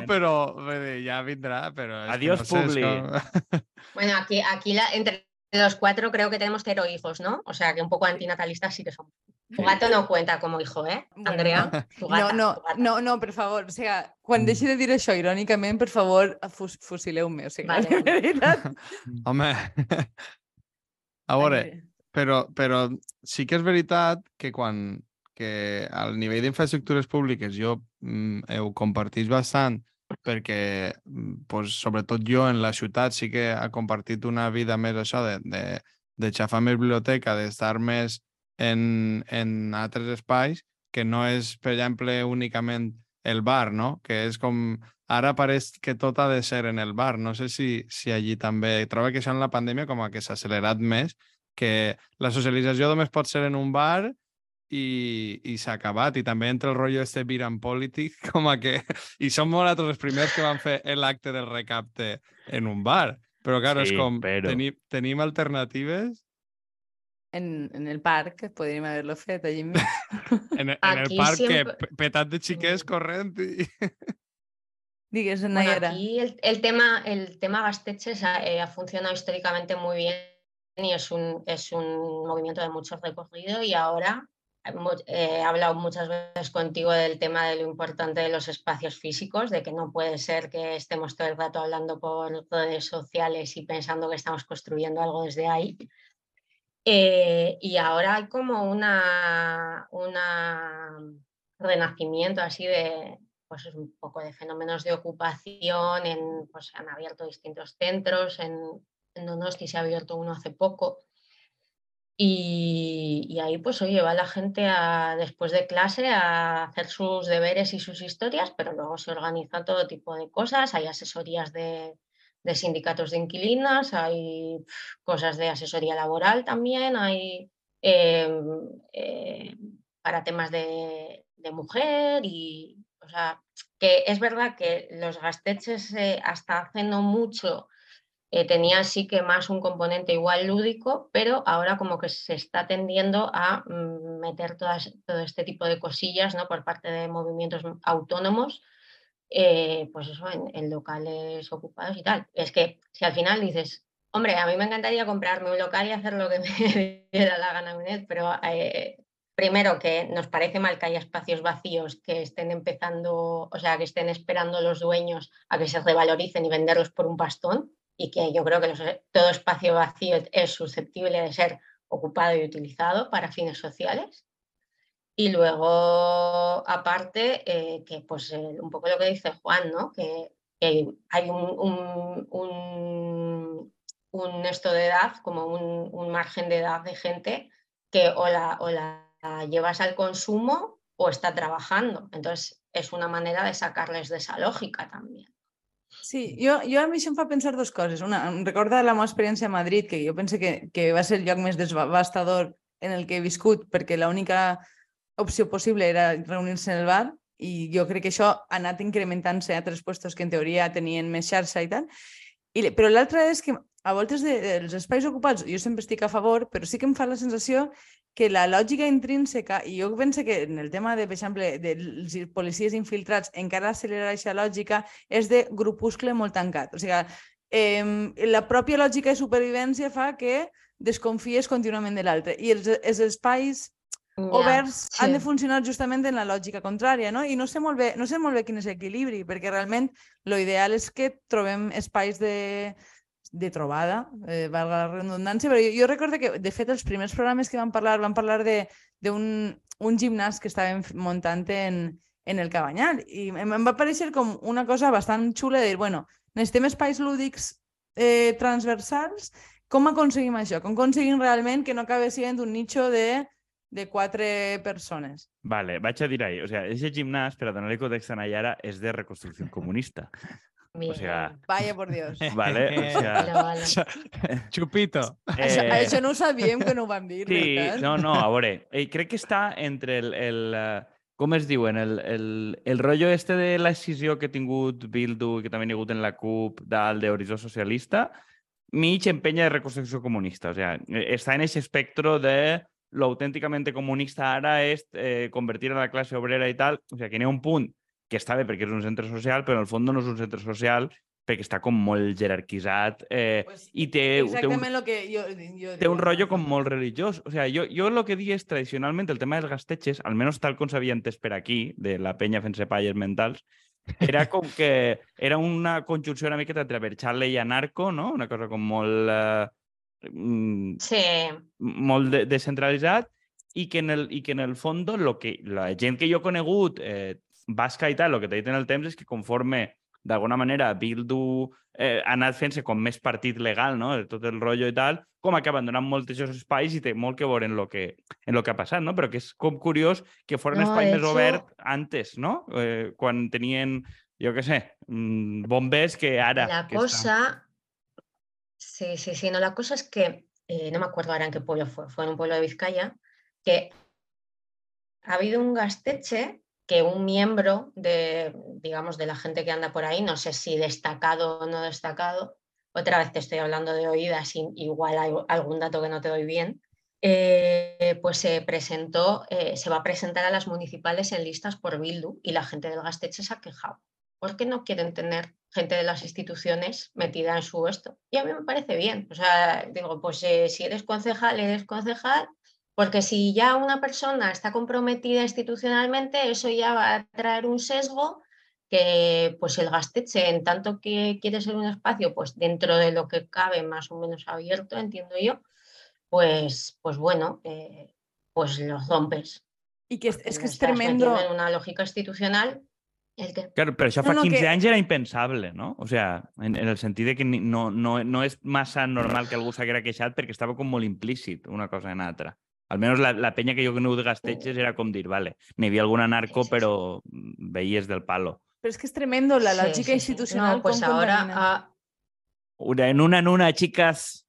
vull vindrà, però... és que Adiós, no sé, Publi. com- Bueno, aquí, aquí la, entre los cuatro creo que tenemos cero hijos, ¿no? O sea que un poco antinatalistas sí que somos. Tu gato no cuenta como hijo, ¿eh? Andrea, tu No, gata, no, tu gata. no, no, per favor, o sigui, quan deixi de dir això irònicament, per favor, fus fusileu-me, o sigui, Vale, de vale. veritat. Home, a veure, però, però sí que és veritat que quan que al nivell d'infraestructures públiques jo mm, ho compartís bastant perquè, mm, pues, sobretot jo en la ciutat sí que ha compartit una vida més això de, de de xafar més biblioteca, d'estar més en, en altres espais, que no és, per exemple, únicament el bar, no? Que és com... Ara pareix que tot ha de ser en el bar. No sé si, si allí també... Trobo que això en la pandèmia com a que s'ha accelerat més, que la socialització només pot ser en un bar i, i s'ha acabat. I també entra el rotllo este beer and politics, com a que... I som nosaltres els primers que van fer l'acte del recapte en un bar. Però, clar, Sí, és com... però- Tenim, tenim alternatives En, en el parc podríem haver-lo fet allí en, en el Aquí parc siempre- que pe- petat de xiquets corrent i... Digues, Bueno, Nayara. aquí el, el tema, el tema Gasteches ha, eh, ha funcionado históricamente muy bien y es un, es un movimiento de mucho recorrido y ahora eh, he hablado muchas veces contigo del tema de lo importante de los espacios físicos, de que no puede ser que estemos todo el rato hablando por redes sociales y pensando que estamos construyendo algo desde ahí. Eh, y ahora hay como una, una renacimiento así de, pues un poco de fenómenos de ocupación, en, pues han abierto distintos centros, en, en Donosti se ha abierto uno hace poco. Y, y ahí pues oye, va la gente a, después de clase a hacer sus deberes y sus historias, pero luego se organiza todo tipo de cosas, hay asesorías de, de sindicatos de inquilinas, hay cosas de asesoría laboral también, hay em, eh, para temas de, mujer y, o sea, que es verdad que los gasteches eh, hasta hace no mucho eh, tenían sí que más un componente igual lúdico, pero ahora como que se está tendiendo a mm, meter todas, todo este tipo de cosillas ¿no? por parte de movimientos autónomos, eh, pues eso, en, locales ocupados y tal. Es que si al final dices, hombre, a mí me encantaría comprarme un local y hacer lo que me diera la gana, pero eh, primero que nos parece mal que haya espacios vacíos que estén empezando, o sea, que estén esperando los dueños a que se revaloricen y venderlos por un pastón y que yo creo que los- todo espacio vacío es susceptible de ser ocupado y utilizado para fines sociales. Y luego, aparte, eh, que pues eh, un poco lo que dice Juan, ¿no? Que, que hay un, un- un- un esto de edad, como un, margen de edad de gente que o la, o la llevas al consumo o está trabajando. Entonces, es una manera de sacarles de esa lógica también. Sí, jo, jo a mi això em fa pensar dues coses. Una, em recorda la meva experiència a Madrid, que jo penso que, que va ser el lloc més devastador en el que he viscut, perquè l'única opció possible era reunir-se en el bar i jo crec que això ha anat incrementant-se a altres puestos que en teoria tenien més xarxa i tal. I, però l'altra és que a voltes de, dels espais ocupats jo sempre estic a favor, però sí que em fa la sensació que la lògica intrínseca, i jo penso que en el tema, de, per exemple, dels policies infiltrats encara accelera aquesta lògica, és de grupuscle molt tancat. O sigui, eh, la pròpia lògica de supervivència fa que desconfies contínuament de l'altre. I els, els espais Ya, oberts han de sí. funcionar justament en la lògica contrària, no? I no sé molt bé, no sé molt bé quin és l'equilibri, perquè realment lo ideal és que trobem espais de, de trobada, eh, valga la redundància, però jo, jo recordo que, de fet, els primers programes que van parlar, van parlar de- d'un un gimnàs que estaven f- muntant en, en el Cabanyal i em, em va parèixer com una cosa bastant xula de dir, bueno, necessitem espais lúdics eh, transversals, com aconseguim això? Com aconseguim realment que no acabi sent un nicho de, de quatre persones? Vale, vaig a dir ahí. O sea, ese gimnàs, per a donar-li context a Nayara, és de reconstrucció comunista. Bien. sea, Vaya por Dios. Vale, o sea... Vale, vale. Chupito. Això, eh, això no ho sabíem que no ho van dir, Sí, no, no, a veure, eh, crec que està entre el, el eh, com es diuen, el, el, el rotllo este de la decisió que ha tingut Bildu i que també ha hagut en la CUP dalt d'Horizó Socialista, mig empenya de reconstrucció comunista. O sea, eh, està en ese espectro de lo autènticamente comunista ara és eh, convertir a la classe obrera i tal. O sea, que n'hi ha un punt que està bé perquè és un centre social, però en el fons no és un centre social perquè està com molt jerarquitzat eh, Pues i té, té un, el que jo, jo té un rollo com molt religiós. O sea, jo, jo el que dic és tradicionalment el tema dels gasteches, almenys tal com s'havia entès per aquí, de la penya fent-se palles mentals, era com que era una conjunció una miqueta entre Berchale i Anarco, no? Una cosa com molt, eh, Sí, molt de, descentralitzat i que en el, i que en el fondo lo que, la gent que jo he conegut, eh, basca i tal, el que t'he dit en el temps és que conforme d'alguna manera Bildu eh, ha anat fent-se com més partit legal, no? tot el rotllo i tal, com acaben donant molts d'aquests espais i té molt que veure en lo que, en lo que ha passat, no? Però que és com curiós que fos un No, espai més hecho- obert antes, no? Eh, quan tenien, jo què sé, mm, bombers que ara... La que està- cosa, sí, sí, sí, no, la cosa es que, eh, no me acuerdo ahora en qué pueblo fue, fue en un pueblo de Vizcaya, que ha habido un gasteche que un miembro de, digamos, de la gente que anda por ahí, no sé si destacado o no destacado, otra vez te estoy hablando de oídas, igual hay algún dato que no te doy bien, eh, pues se presentó, eh, se va a presentar a las municipales en listas por Bildu y la gente del Gasteche se ha quejado. ¿Por qué no quieren tener gente de las instituciones metida en su esto? Y a mí me parece bien. O sea, digo, pues eh, si eres concejal, eres concejal, porque si ya una persona está comprometida institucionalmente, eso ya va a traer un sesgo que pues el gasteche, en tanto que quiere ser un espacio, pues dentro de lo que cabe más o menos abierto, entiendo yo, pues, pues bueno, eh, pues los rompes. I que porque és que estás tremendo. en una lógica institucional el que Claro, però això No, fa no, 15 que- anys era impensable, no? O sea, en, en el sentit de que ni- no, no, no és massa normal que algú s'haguera queixat perquè estava com molt implícit una cosa en altra. Almenys la, la penya que jo conegut de Gasteches era com dir, vale, n'hi havia alguna narco, Sí, sí, sí. però veies del palo. Però és que és tremendo la Sí, lògica sí, sí. institucional No, pues ahora ah, Una en una en una, chicas.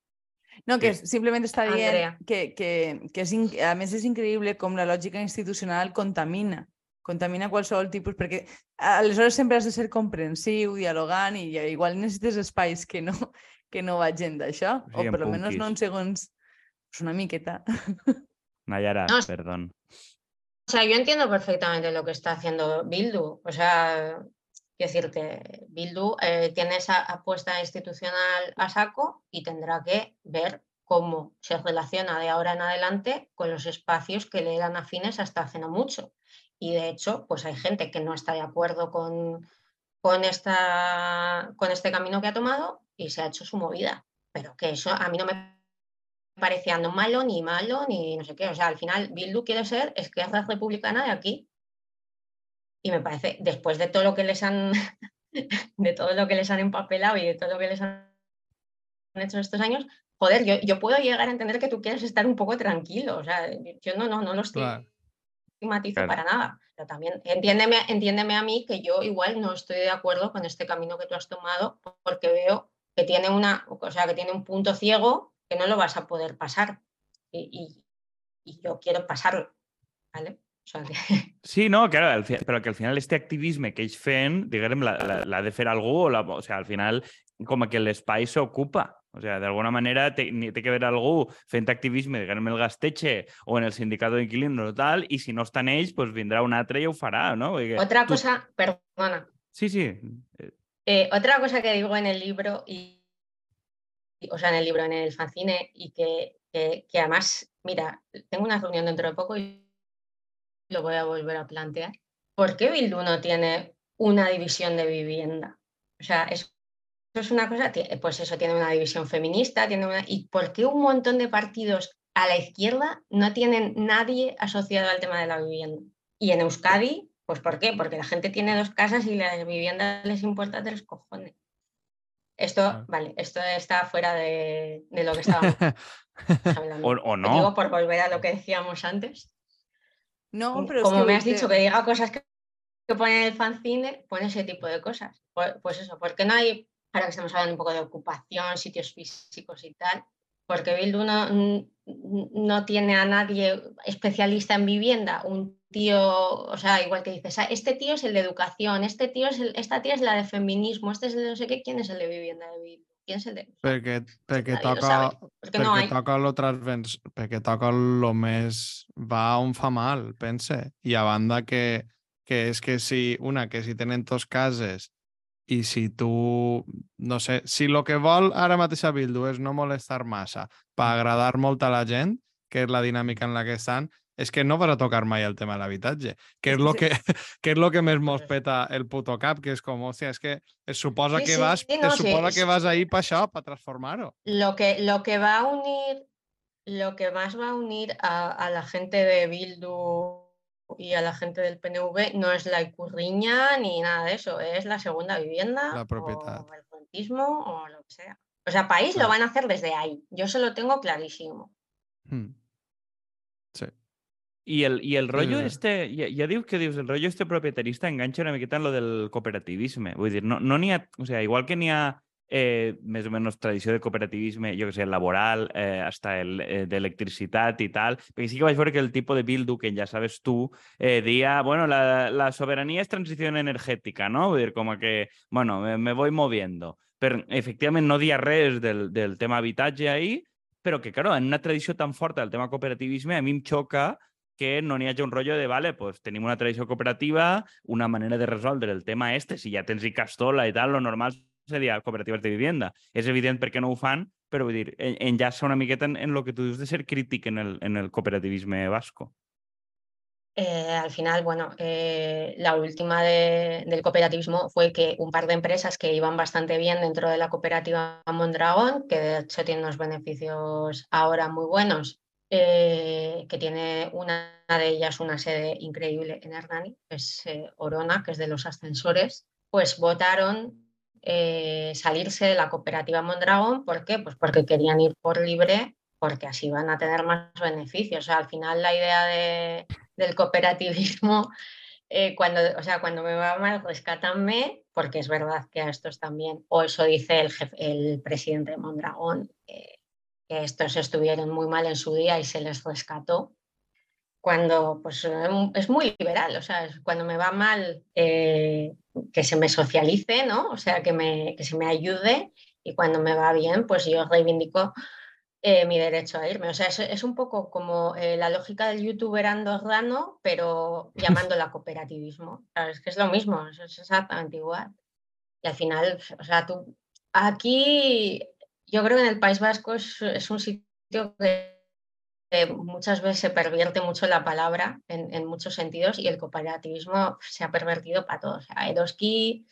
No, que Sí. simplement està dient Andrea. que, que, que és, a més és increïble com la lògica institucional contamina contamina qualsevol tipus, perquè aleshores sempre has de ser comprensiu, dialogant, i igual necessites espais que no, que no vagin d'això, Sí, o per almenys no en segons pues una miqueta. Nayara, No, perdón. O sea, yo entiendo perfectamente lo que está haciendo Bildu. O sea, quiero decirte, Bildu eh, tiene esa apuesta institucional a saco y tendrá que ver cómo se relaciona de ahora en adelante con los espacios que le eran afines hasta hace no mucho. Y de hecho, pues hay gente que no está de acuerdo con, con, esta, con este camino que ha tomado y se ha hecho su movida. Pero que eso a mí no me parecía no malo, ni malo, ni no sé qué. O sea, al final Bildu quiere ser Esquerra Republicana de aquí. Y me parece, después de todo lo que les han, de todo lo que les han empapelado y de todo lo que les han hecho estos años, joder, yo, yo puedo llegar a entender que tú quieres estar un poco tranquilo. O sea, yo no, no, no lo estoy. Estigmatizo Claro. para nada. Pero también entiéndeme, entiéndeme a mí que yo igual no estoy de acuerdo con este camino que tú has tomado porque veo que tiene una, o sea, que tiene un punto ciego que no lo vas a poder pasar. Y, y- y yo quiero pasarlo. ¿Vale? O sea, que- Sí, no, claro, però que al final este activisme que ells fent, diguem, la, l'ha de fer algú, o, la, o sea, al final com que l'espai s'ocupa. O sea, d'alguna manera té, té que haver algú fent activisme, diguem, el Gasteche o en el sindicat d'inquilinos o tal, i si no estan ells, pues vindrà un altre i ho farà, no? Perquè otra tu- cosa, perdona, Sí, sí. eh, otra cosa que digo en el libro, y, o sea, en el libro, en el fanzine, y que, que- que además, mira, tengo una reunión dentro de poco y lo voy a volver a plantear. ¿Por qué Bildu no tiene una división de vivienda? O sea, es- es una cosa, pues eso tiene una división feminista, tiene una, ¿y por qué un montón de partidos a la izquierda no tienen nadie asociado al tema de la vivienda? Y en Euskadi, pues ¿por qué? Porque la gente tiene dos casas y la vivienda les importa tres cojones. Esto, vale, esto está fuera de, de lo que estábamos hablando. O, o Te no. Digo por volver a lo que decíamos antes. No, però és Como que me has dicho que diga cosas que, que pone en el fanzine, pone ese tipo de cosas. Pues, pues eso, porque no hay, ahora que estamos hablando un poco de ocupación, sitios físicos y tal, porque Bildu no, no tiene a nadie especialista en vivienda, un tío, o sea, igual que dices, "Ah, este tío es el de educación, este tío es el, esta tía es la de feminismo, este es el de no sé qué, ¿quién es el de vivienda de Bildu? ¿Quién es el de...? perquè, perquè nadie toca, no perquè hay. toca lo transvers... perquè toca lo més va on fa mal, pense. I a banda que, que és que si, una, que si tenen tos cases i si tu, no sé, si lo que vol ara mateix a Bildu és no molestar massa per agradar molt a la gent, que és la dinàmica en la que estan, és que no vas a tocar mai el tema de l'habitatge, que és que lo se- que, que és lo que més mos peta el puto cap, que és com, hòstia, és que es suposa Sí, que sí, vas, sí, es no, sí, suposa que es- vas ahí para això, para transformar-ho. Lo que, lo que va a unir, lo que más va a unir a, a la gente de Bildu y a la gente del PNV no es la icurriña ni nada de eso, es la segunda vivienda La propiedad. o el frontismo o lo que sea. O sea, país lo van a hacer desde ahí. Yo se lo tengo clarísimo. Hmm. Sí. I el, i el rotllo sí. este, ja, ja dius que dius, el rotllo este propietarista enganxa una miqueta en lo del cooperativisme. Vull dir, no n'hi no ha, o sea, igual que n'hi ha eh, més o menys tradició de cooperativisme, jo que sé, laboral, eh, hasta el eh, d'electricitat i tal, perquè sí que vaig veure que el tipus de Bildu, que ja sabes tu, eh, dia, bueno, la, la soberanía es transición energética, no? Vull dir, com que, bueno, me, me voy moviendo. Però, efectivament, no dia res del, del tema habitatge ahí, però que, claro, en una tradició tan forta del tema cooperativisme, a mi em xoca que no n'hi hagi un rotllo de, vale, pues tenim una tradició cooperativa, una manera de resoldre el tema este, si ja tens i castola i tal, lo normal seria cooperatives de vivienda. És evident per què no ho fan, però vull dir, en- enllaça una miqueta en, en lo que tu dius de ser crític en el, en el cooperativisme vasco. Eh, al final, bueno, eh, la última de- del cooperativismo fue que un par de empresas que iban bastante bien dentro de la cooperativa Mondragón, que de hecho tiene unos beneficios ahora muy buenos, eh, que tiene una de ellas una sede increíble en Hernani, que es Orona, que es de los ascensores, pues votaron eh, salirse de la cooperativa Mondragón. ¿Por qué? Pues porque querían ir por libre, porque así van a tener más beneficios. O sea, al final la idea de, del cooperativismo, eh, cuando, o sea, cuando me va mal, rescátanme, porque es verdad que a estos también, o eso dice el, presidente de Mondragón, eh, que estos estuvieron muy mal en su día y se les rescató. Cuando pues es muy liberal, o sea, cuando me va mal que se me socialice, ¿no? O sea, que, me, que se me ayude y cuando me va bien, pues yo reivindico eh, mi derecho a irme. O sea, es, es un poco como eh, la lógica del youtuber andorrano, pero llamándola cooperativismo. ¿sabes? Es que es lo mismo, es, es exactamente igual. Y al final, o sea, tú aquí, yo creo que en el País Vasco es, es un sitio que eh, muchas veces se pervierte mucho la palabra en, muchos sentidos y el cooperativismo se ha pervertido para todos. O sea, Eroski,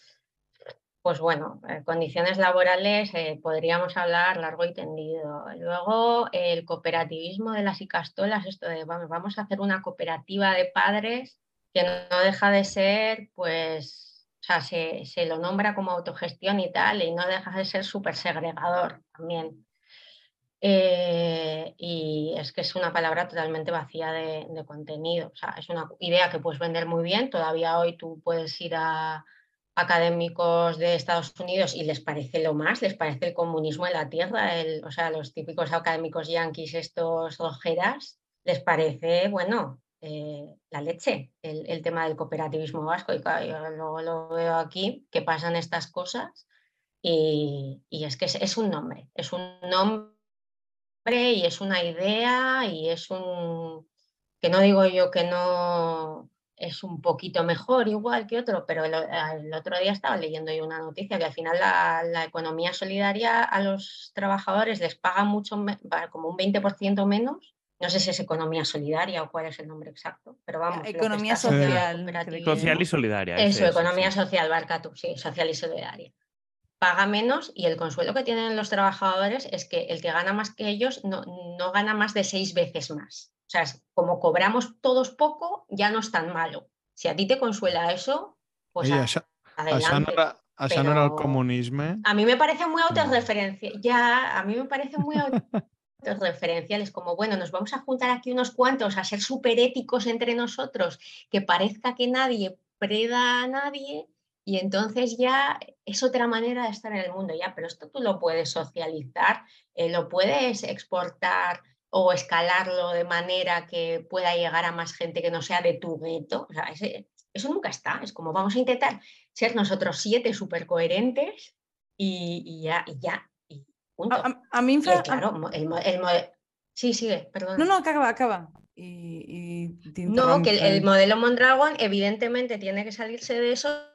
pues bueno, eh, condiciones laborales eh, podríamos hablar largo y tendido. Luego el cooperativismo de las icastolas, esto de vamos, vamos a hacer una cooperativa de padres que no deja de ser, pues, o sea, se, se lo nombra como autogestión y tal, y no deja de ser súper segregador también. Eh, y es que es una palabra totalmente vacía de, contenido. O sea, es una idea que puedes vender muy bien. Todavía hoy tú puedes ir a académicos de Estados Unidos y les parece lo más, les parece el comunismo en la tierra, el, o sea, los típicos académicos yanquis, estos ojeras, les parece, bueno, eh, la leche, el, tema del cooperativismo vasco. Y luego lo veo aquí, que pasan estas cosas y, y es que es un nombre, es un nombre y es una idea y es un, que no digo yo que no es un poquito mejor igual que otro, pero el, el otro día estaba leyendo yo una noticia que al final la, la, economía solidaria a los trabajadores les paga mucho, como un 20% menos. No sé si es economía solidaria o cuál es el nombre exacto, pero vamos. Economía social. Social y solidaria. Eso, economía sí. social, barca tú, sí, social y solidaria paga menos y el consuelo que tienen los trabajadores es que el que gana más que ellos no, no gana más de seis veces más. O sea, como cobramos todos poco, ya no es tan malo. Si a ti te consuela eso, pues això, adelante. Això no era el comunisme. A mí me parece muy autorreferencial. Ya, a mí me parece muy autorreferencial. Es como, bueno, nos vamos a juntar aquí unos cuantos a ser súper éticos entre nosotros, que parezca que nadie preda a nadie y entonces ya es otra manera de estar en el mundo, ya, pero esto tú lo puedes socializar, eh, lo puedes exportar o escalarlo de manera que pueda llegar a más gente que no sea de tu gueto. O sea, ese, eso nunca está. Es como vamos a intentar ser nosotros siete súper coherentes y, y, ya, y ya. Y punto. A, a, a mí, y, claro, el, el, el, Sí, sigue, perdón. No, no, acaba, acaba. Y, y no, que el, el modelo Mondragon evidentemente tiene que salirse de eso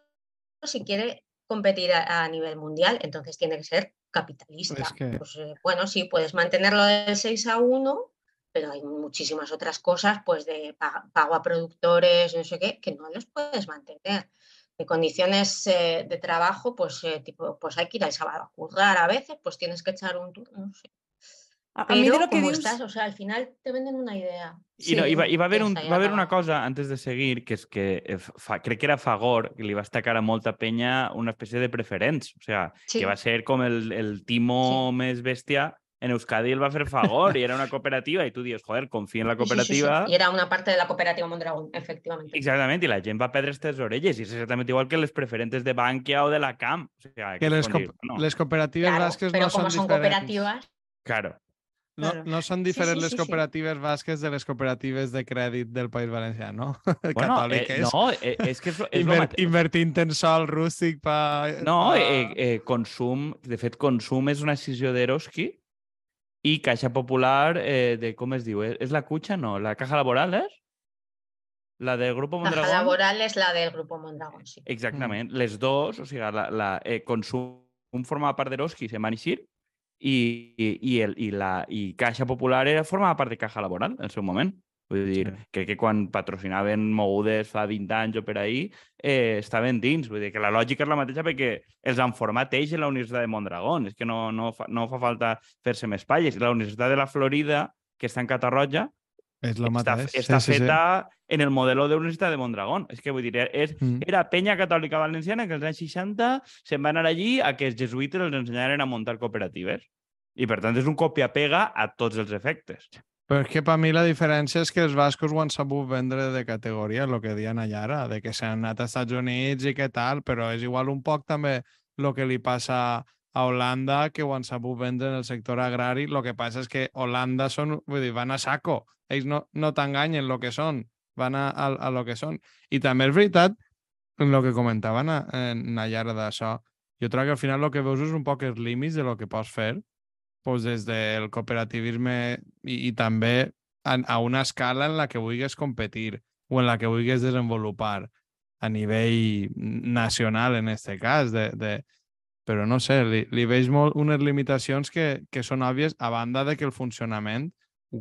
si quiere competir a, a, nivel mundial, entonces tiene que ser capitalista. Es que... pues, eh, bueno, sí, puedes mantenerlo del 6 a 1, pero hay muchísimas otras cosas, pues de pago a productores, no sé qué, que no los puedes mantener. De condiciones eh, de trabajo, pues, eh, tipo, pues hay que ir al sábado a currar a veces, pues tienes que echar un turno, no sé. A, a mi Pero de lo que dius... estás, o sea, al final te venden una idea. I, no, i, va, i va haver, un, va haver una cosa, antes de seguir, que és que eh, fa, crec que era Fagor, que li va estacar a molta penya una espècie de preferents. O sea, Sí. que va ser com el, el timo més bèstia en Euskadi el va fer Fagor i era una cooperativa i tu dius, joder, confia en la Sí, sí, sí, sí. cooperativa. Y era una parte de la cooperativa Mondragón, efectivamente. Exactament, i la gent va perdre aquestes orelles i és exactament igual que les preferentes de Bankia o de la CAM. O sea, Que les, co dir, no, les cooperatives Claro, basques no són son diferents. Claro. No, Claro. no són Sí, diferents sí, les sí, sí. cooperatives basques de les cooperatives de crèdit del País Valencià, no? Bueno, eh, Catòliques. no, eh, és que és, lo- és lo Inver mateix. invertint en sol rústic pa... No, pa- eh, eh, consum, de fet, consum és una decisió d'Eroski i Caixa Popular, eh, de com es diu? Eh, És la Cucha? No, la Caja Laboral és? La del Grupo Caja Mondragón? laboral es la del grupo Mondragón, sí. Exactament. Les dos, o sigui, la, la eh, consum formava part d'Eroski, se'n van eixir, i, i, i, el, i, la, i Caixa Popular era, formava part de Caja Laboral en el seu moment. Vull dir, Sí. crec que quan patrocinaven mogudes fa 20 anys o per ahí, eh, estaven dins. Vull dir que la lògica és la mateixa perquè els han format ells en la Universitat de Mondragón. És que no, no, fa, no fa falta fer-se més palles. La Universitat de la Florida, que està en Catarroja, És lo està, mateix. està sí, sí, sí. feta en el modelo de la Universitat de Mondragón. És que vull dir, és, Mm. era penya catòlica valenciana que als anys 60 se'n van anar allí a que els jesuïtes els ensenyaren a muntar cooperatives. I, per tant, és un copia-pega a tots els efectes. Però és que per mi la diferència és que els bascos ho han sabut vendre de categoria, el que diuen allà ara, de que s'han anat als Estats Units i què tal, però és igual un poc també el que li passa a Holanda, que ho han sabut vendre en el sector agrari. El que passa és que Holanda són, vull dir, van a saco. Ells no, no t'enganyen el que són, van a, a, a lo que són. I també és veritat, el que comentaven a, en Nayara d'això, jo trobo que al final el que veus és un poc els límits de lo que pots fer, pues des del cooperativisme i, i també a, a una escala en la que vulguis competir o en la que vulguis desenvolupar a nivell nacional, en este cas, de, de... però no sé, li, li veig molt unes limitacions que, que són òbvies, a banda de que el funcionament,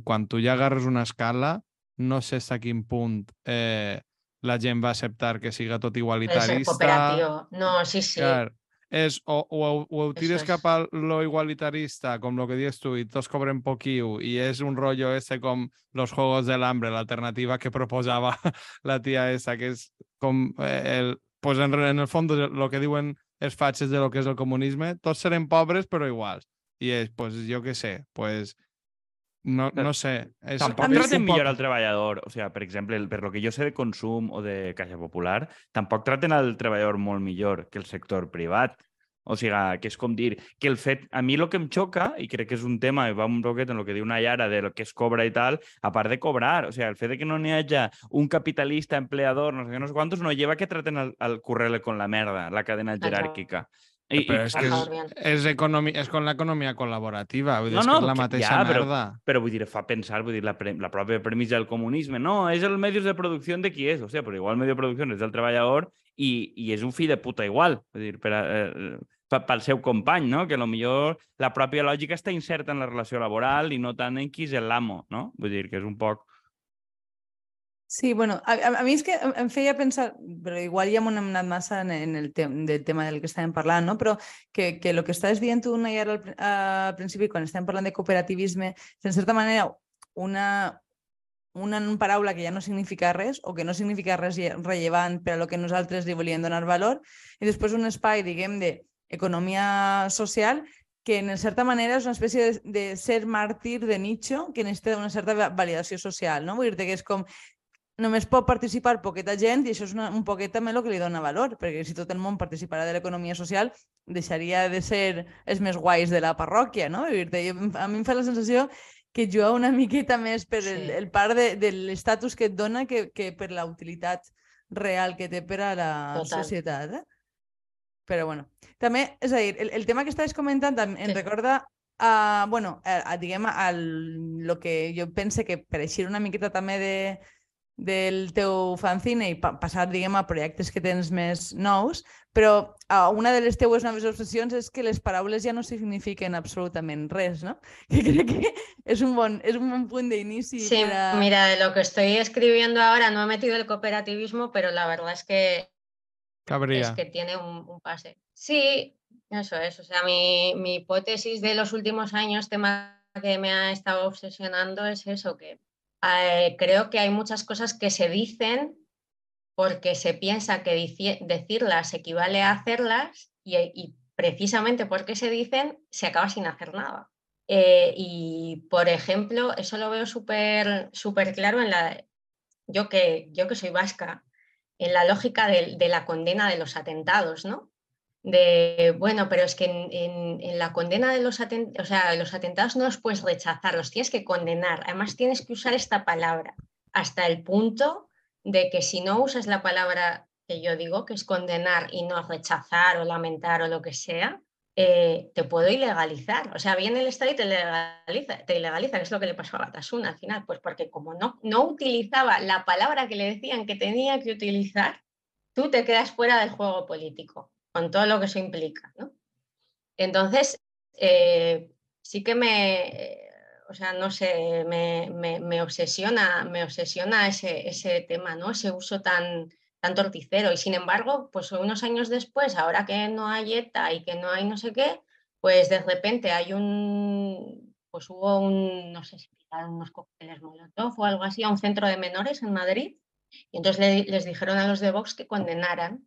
quan tu ja agarres una escala, no sé fins a quin punt eh, la gent va acceptar que siga tot el igualitarista. cooperativo. No, sí, sí. Clar, és o, o, o ho tires és. cap a lo igualitarista, com lo que dius tu, i tots cobren poquiu, i és un rollo este com los Juegos del Hambre, l'alternativa que proposava la tia esa, que és com eh, el, pues en, en el fons lo que diuen els fatxes de lo que és el comunisme, tots serem pobres però iguals. I és, pues jo què sé, pues no, no sé. És, Tampoc és traten poc- millor al treballador. O sigui, per exemple, el- per lo que jo sé de consum o de Caixa Popular, tampoc traten al treballador molt millor que el sector privat. O sigui, que és com dir que el fet... A mi el que em xoca, i crec que és un tema, i va un poquet en el que diu Nayara, de lo que es cobra i tal, a part de cobrar, o sigui, el fet de que no n'hi hagi un capitalista, empleador, no sé què, no sé quantos, no lleva que traten al, al currele con la merda, la cadena jeràrquica. I, Però i, és que és, és, economi és con l'economia col·laborativa, vull dir, No, no, és la mateixa ja, però- merda. Però vull dir, fa pensar, vull dir, la, pre la pròpia premissa del comunisme. No, és el medios de producció de qui és. O sigui, però igual el medio de producció és del treballador i, i és un fill de puta igual. Vull dir, per, a, eh, pe- pel seu company, no? Que millor la pròpia lògica està inserta en la relació laboral i no tant en qui és l'amo, no? Vull dir, que és un poc... Sí, bueno, a, a, mi és que em, feia pensar, però igual ja m'ho hem anat massa en, en el te del tema del que estàvem parlant, no? però que, que el que estàs dient tu, Nayar, al, al principi, quan estàvem parlant de cooperativisme, en certa manera una, una paraula que ja no significa res o que no significa res lle- rellevant per a lo que nosaltres li volíem donar valor i després un espai, diguem, d'economia social que en certa manera és una espècie de, de ser màrtir de nicho que necessita una certa va- validació social, no? Vull dir que és com només pot participar poqueta gent i això és una, un poquet també el que li dona valor, perquè si tot el món participarà de l'economia social deixaria de ser els més guais de la parròquia, no? Jo- A mi em fa la sensació que juga una miqueta més per el, Sí. el part de, de l'estatus que et dona que, que per la utilitat real que té per a la Total. societat. Eh? Però bueno, també, és a dir, el, el tema que estaves comentant em, em Sí. recorda a, bueno, a, a, diguem, al lo que jo pense que per eixir una miqueta també de, del teu fanzine i pa passar, diguem, a projectes que tens més nous, però uh, una de les teues noves obsessions és que les paraules ja no signifiquen absolutament res, no? Que crec que és un bon, és un bon punt d'inici. Sí, per a- mira, de lo que estoy escribiendo ahora no he metido el cooperativismo, pero la verdad es que, Cabría. es que tiene un, un pase. Sí, eso es. O sea, mi, mi hipótesis de los últimos años, tema que me ha estado obsesionando es eso, que eh, creo que hay muchas cosas que se dicen porque se piensa que decirlas equivale a hacerlas y, precisamente porque se dicen se acaba sin hacer nada. Eh, y, por ejemplo, eso lo veo súper súper claro en la... Yo que, yo que soy vasca, en la lógica de, la condena de los atentados, ¿no? de, bueno, pero es que en, la condena de los, atentados, o sea, los atentados no los puedes rechazar, los tienes que condenar. Además, tienes que usar esta palabra hasta el punto de que si no usas la palabra que yo digo, que es condenar y no rechazar o lamentar o lo que sea, eh, te puedo ilegalizar. O sea, viene el Estado y te ilegaliza, te ilegaliza, que es lo que le pasó a Batasuna al final, pues porque como no, no utilizaba la palabra que le decían que tenía que utilizar, tú te quedas fuera del juego político con todo lo que eso implica. ¿no? Entonces, eh, sí que me, o sea, no sé, me, obsesiona, me obsesiona ese, ese, tema, ¿no? Ese uso tan, tan torticero. Y sin embargo, pues unos años después, ahora que no hay ETA y que no hay no sé qué, pues de repente hay un, pues hubo un, no sé si unos cócteles Molotov o algo así, a un centro de menores en Madrid. Y entonces les dijeron a los de Vox que condenaran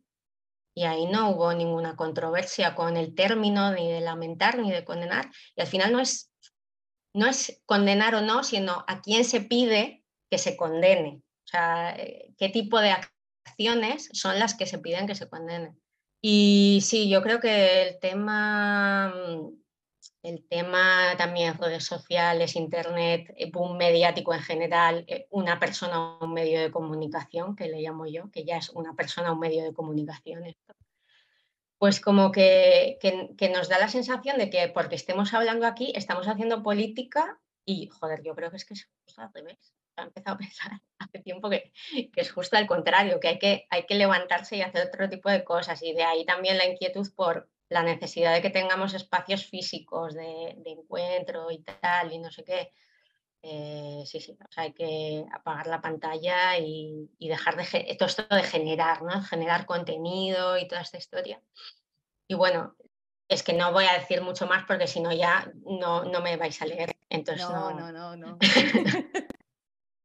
y ahí no hubo ninguna controversia con el término ni de lamentar ni de condenar. Y al final no es, no es condenar o no, sino a quién se pide que se condene. O sea, eh, qué tipo de acciones son las que se piden que se condenen. Y sí, yo creo que el tema mm, el tema también redes sociales, internet, eh, boom mediático en general, eh, una persona o un medio de comunicación, que le llamo yo, que ya es una persona o un medio de comunicación pues como que, que, nos da la sensación de que porque estemos hablando aquí, estamos haciendo política y, joder, yo creo que es que es al revés. He empezado a pensar hace tiempo que, que, es justo al contrario, que hay, que hay que levantarse y hacer otro tipo de cosas. Y de ahí también la inquietud por, la necesidad de que tengamos espacios físicos de, encuentro y tal, y no sé qué. Eh, sí, sí, hay que apagar la pantalla y, dejar de todo esto de generar, ¿no? Generar contenido y toda esta historia. Y bueno, es que no voy a decir mucho más porque si no ya no, no me vais a leer. Entonces no, no, no. no.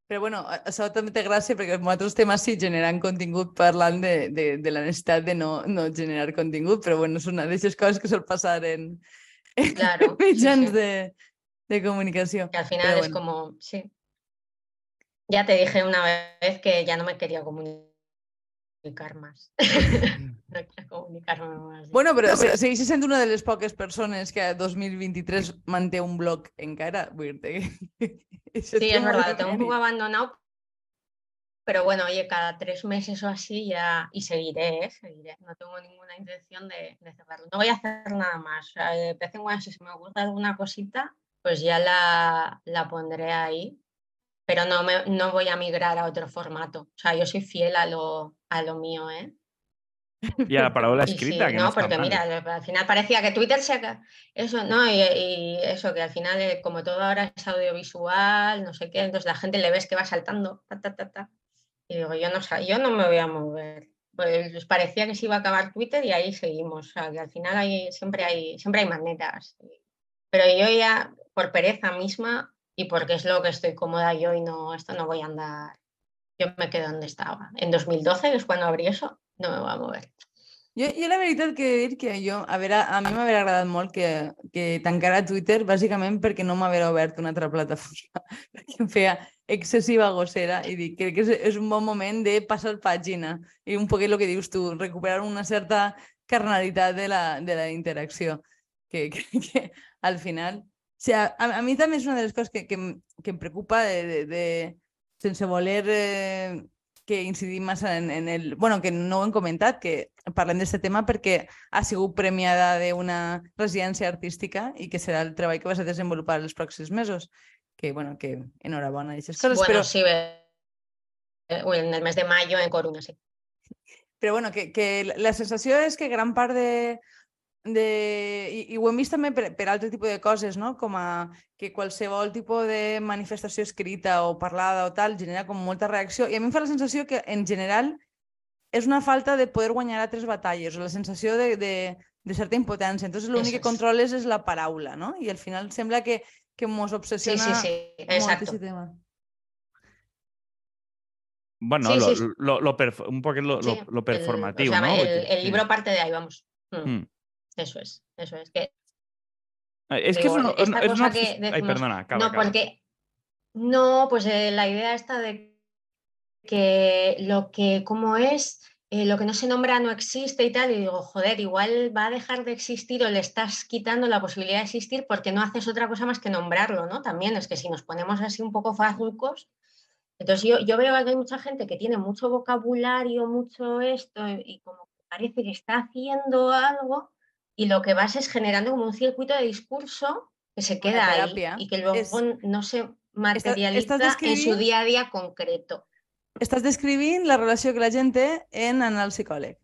Però bueno, això també té gràcia perquè altres temes sí generen contingut parlant de, de, de la necessitat de no, no generar contingut, però bueno, és una d'aquestes coses que sol passar en, claro, en mitjans sí, sí. de, de comunicació. Que al final però, es bueno. como, sí. Ya te dije una vez que ya no me quería comunicar comunicar más. no quiero comunicarme más. Bueno, però no, però... segueixes sent una de les poques persones que a 2023 manté un blog encara. Vull dir sí, es verdad, lo tengo un poco abandonado, pero bueno, oye, cada tres meses o así ya, y seguiré, ¿eh? seguiré, no tengo ninguna intención de, de, cerrarlo. No voy a hacer nada más, de vez en cuando si se me gusta alguna cosita, pues ya la, la pondré ahí, pero no, me, no voy a migrar a otro formato. O sea, yo soy fiel a lo, a lo mío, ¿eh? Y a la palabra escrita. Sí, que no, no porque mira, al final parecía que Twitter se... Eso, ¿no? Y, y, eso, que al final, eh, como todo ahora es audiovisual, no sé qué, entonces la gente le ves que va saltando, ta, ta, ta, ta. Y digo, yo no, yo no me voy a mover. Pues parecía que se iba a acabar Twitter y ahí seguimos. O sea, que al final hay, siempre, hay, siempre hay maneras. Pero yo ya, por pereza misma, y porque es lo que estoy cómoda yo y no, esto no voy a andar. Yo me quedo donde estaba. En 2012, que es cuando abrí eso, no me voy a mover. Jo, jo la veritat que dir que jo, a veure, a mi m'hauria agradat molt que, que tancara Twitter bàsicament perquè no m'hauria obert una altra plataforma, perquè em feia excessiva gossera i dic, crec que és, és un bon moment de passar pàgina i un poquet el que dius tu, recuperar una certa carnalitat de la, de la interacció, que, que, que al final o sigui, a, a mi també és una de les coses que, que, que em preocupa de, de, de sense voler eh, que incidim massa en, en el... bueno, que no ho hem comentat, que parlem d'aquest tema perquè ha sigut premiada d'una residència artística i que serà el treball que vas a desenvolupar els pròxims mesos. Que, bueno, que enhorabona aquestes coses. Bueno, però... sí, en el mes de mayo en Coruna, sí. Però bueno, que, que la sensació és que gran part de, de... I, i ho hem vist també per, per altre tipus de coses, no? com a que qualsevol tipus de manifestació escrita o parlada o tal genera com molta reacció i a mi em fa la sensació que en general és una falta de poder guanyar altres batalles o la sensació de, de, de certa impotència. Entonces l'únic que controles és la paraula, no? I al final sembla que, que nos Sí, obsesiona sí, sí, molt ese tema. Bueno, Sí, lo, sí. lo- lo perf- un poco lo, Sí, lo- lo el- performativo, o sea, ¿no? el, el sí. libro parte de ahí, vamos. Mm, Mm. Eso es, eso es. Que, Es que digo, es, una- esta es una cosa que obses- Ay, decimos, perdona, acaba, no, acaba. porque no, pues eh, la idea esta de que lo que como es, eh, lo que no se nombra no existe y tal, y digo, joder, igual va a dejar de existir o le estás quitando la posibilidad de existir porque no haces otra cosa más que nombrarlo, ¿no? También es que si nos ponemos así un poco fazulcos, entonces yo, yo veo que hay mucha gente que tiene mucho vocabulario, mucho esto, y como parece que está haciendo algo, y lo que vas es generando como un circuito de discurso que se queda ahí y que luego Es- no se materializa en su día a día concreto. Estàs descrivint la relació que la gent té en anar al psicòleg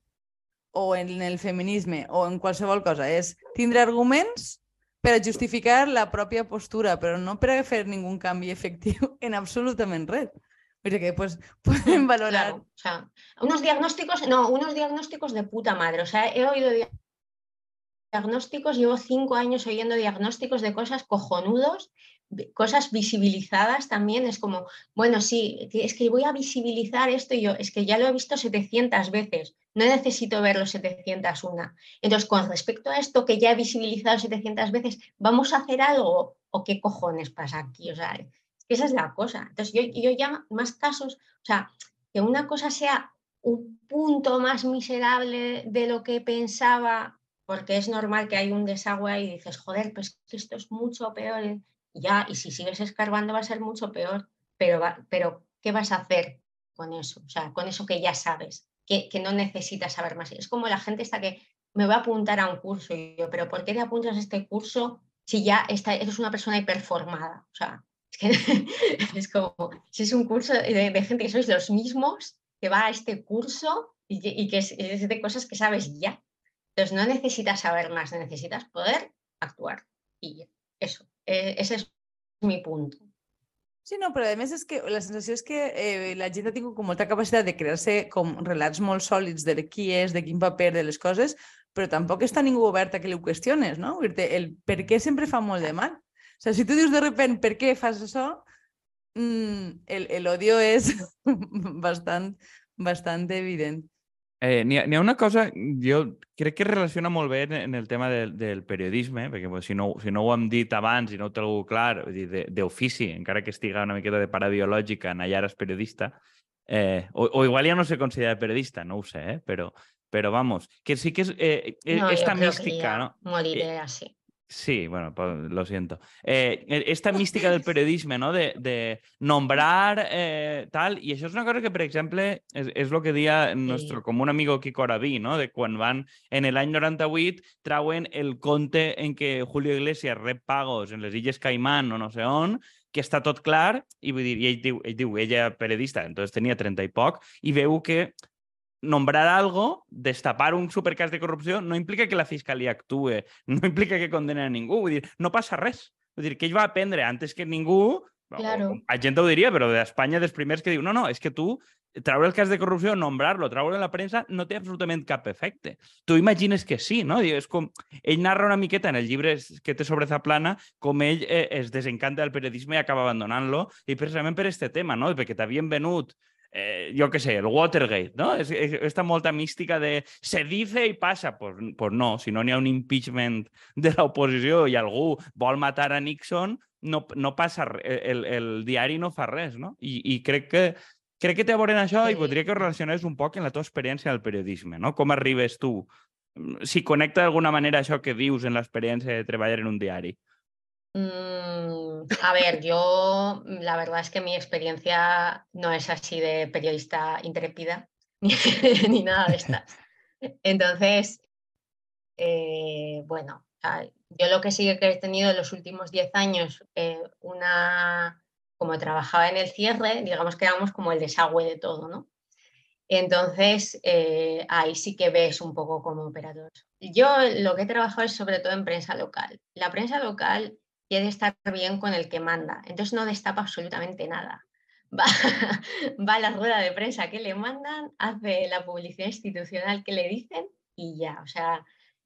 o en el feminisme o en qualsevol cosa. És tindre arguments per a justificar la pròpia postura, però no per a fer ningú canvi efectiu en absolutament res. Perquè pues, podem valorar... Claro, o sea, unos diagnósticos, no, unos diagnósticos de puta madre. O sea, he oído dia- diagnósticos, llevo cinco años oyendo diagnósticos de cosas cojonudos, cosas visibilizadas también. Es como, bueno, sí, es que voy a visibilizar esto y yo, es que ya lo he visto 700 veces, no necesito verlo 701. Entonces, con respecto a esto que ya he visibilizado 700 veces, ¿vamos a hacer algo o qué cojones pasa aquí? O sea, esa es la cosa. Entonces, yo, yo ya más casos, o sea, que una cosa sea un punto más miserable de lo que pensaba, porque es normal que hay un desagüe y dices, joder, pues esto es mucho peor. y Ya, y si sigues escarbando va a ser mucho peor, pero, va- pero ¿qué vas a hacer con eso? O sea, con eso que ya sabes, que, que no necesitas saber más. Es como la gente esta que me va a apuntar a un curso y yo, pero ¿por qué te apuntas a este curso si ya está, eres una persona hiperformada? O sea, es que es como, si es un curso de, de gente que sois los mismos, que va a este curso y que, y que es de cosas que sabes ya. Entonces no necesitas saber más, necesitas poder actuar. Y eso, eh, ese es mi punto. Sí, no, però a més és que la sensació és que eh, la gent ha tingut com molta capacitat de crear-se com relats molt sòlids de qui és, de quin paper, de les coses, però tampoc està ningú obert a que li ho qüestiones, no? Vull dir el per què sempre fa molt de mal. O sigui, si tu dius de repent per què fas això, mm, el, el odio és bastant, bastant evident. Eh, N'hi ha, ha una cosa, jo crec que es relaciona molt bé en, en el tema del, del periodisme, perquè pues, si, no, si no ho hem dit abans i no ho té algú clar, d'ofici, encara que estiga una miqueta de para biològica, en allà és periodista, eh, o, o igual ja no se considera periodista, no ho sé, eh? però, però vamos, que sí que és eh, eh, No, yo esta que mística, ya ¿no? moriré así. Sí, bueno, pues, lo siento. Eh, e- esta mística del periodisme, no? De, de nombrar eh, tal, i això és una cosa que, per exemple, és, és el que dia nostre común amigo Kiko Araví, no? De quan van, en l'any 98, trauen el conte en què Julio Iglesias rep pagos en les Illes Caimán o no sé on, que està tot clar, i vull dir, i ell diu, ell diu, ella periodista, entonces tenia 30 i poc, i veu que nombrar algo, destapar un supercas de corrupció, no implica que la fiscalia actue, no implica que condenen a ningú. Vull dir, no passa res. Vull dir, que ell va aprendre antes que ningú, Claro. o, a gent ho diria, però d'Espanya dels primers que diu, no, no, és que tu treure el cas de corrupció, nombrar-lo, treure a la premsa, no té absolutament cap efecte. Tu imagines que sí, no? És com... Ell narra una miqueta en el llibre que té sobre Zaplana com ell eh, es desencanta del periodisme i acaba abandonant-lo, i precisament per este tema, no? Perquè t'havien venut eh, jo què sé, el Watergate, no? És, és, esta molta mística de se dice i passa. Pues, pues no, si no n'hi ha un impeachment de l'oposició i algú vol matar a Nixon, no, no passa el, el diari no fa res, no? I, i crec que crec que té a veure això i Sí. voldria que ho relacionés un poc en la teva experiència del periodisme, no? Com arribes tu? Si connecta d'alguna manera això que dius en l'experiència de treballar en un diari. Mm, a ver, yo mm, la verdad es que mi experiencia no es así de periodista intrépida ni, ni nada de estas. Entonces, eh, bueno, ah, yo lo que sí que he tenido en los últimos 10 años, eh, una, como trabajaba en el cierre, digamos que éramos como el desagüe de todo, ¿no? Entonces, eh, ahí sí que ves un poco cómo opera todo eso. Yo lo que he trabajado es sobre todo en prensa local. La prensa local quiere estar bien con el que manda, entonces no destapa absolutamente nada. Va, va a la rueda de prensa que le mandan, hace la publicidad institucional que le dicen y ya, o sea,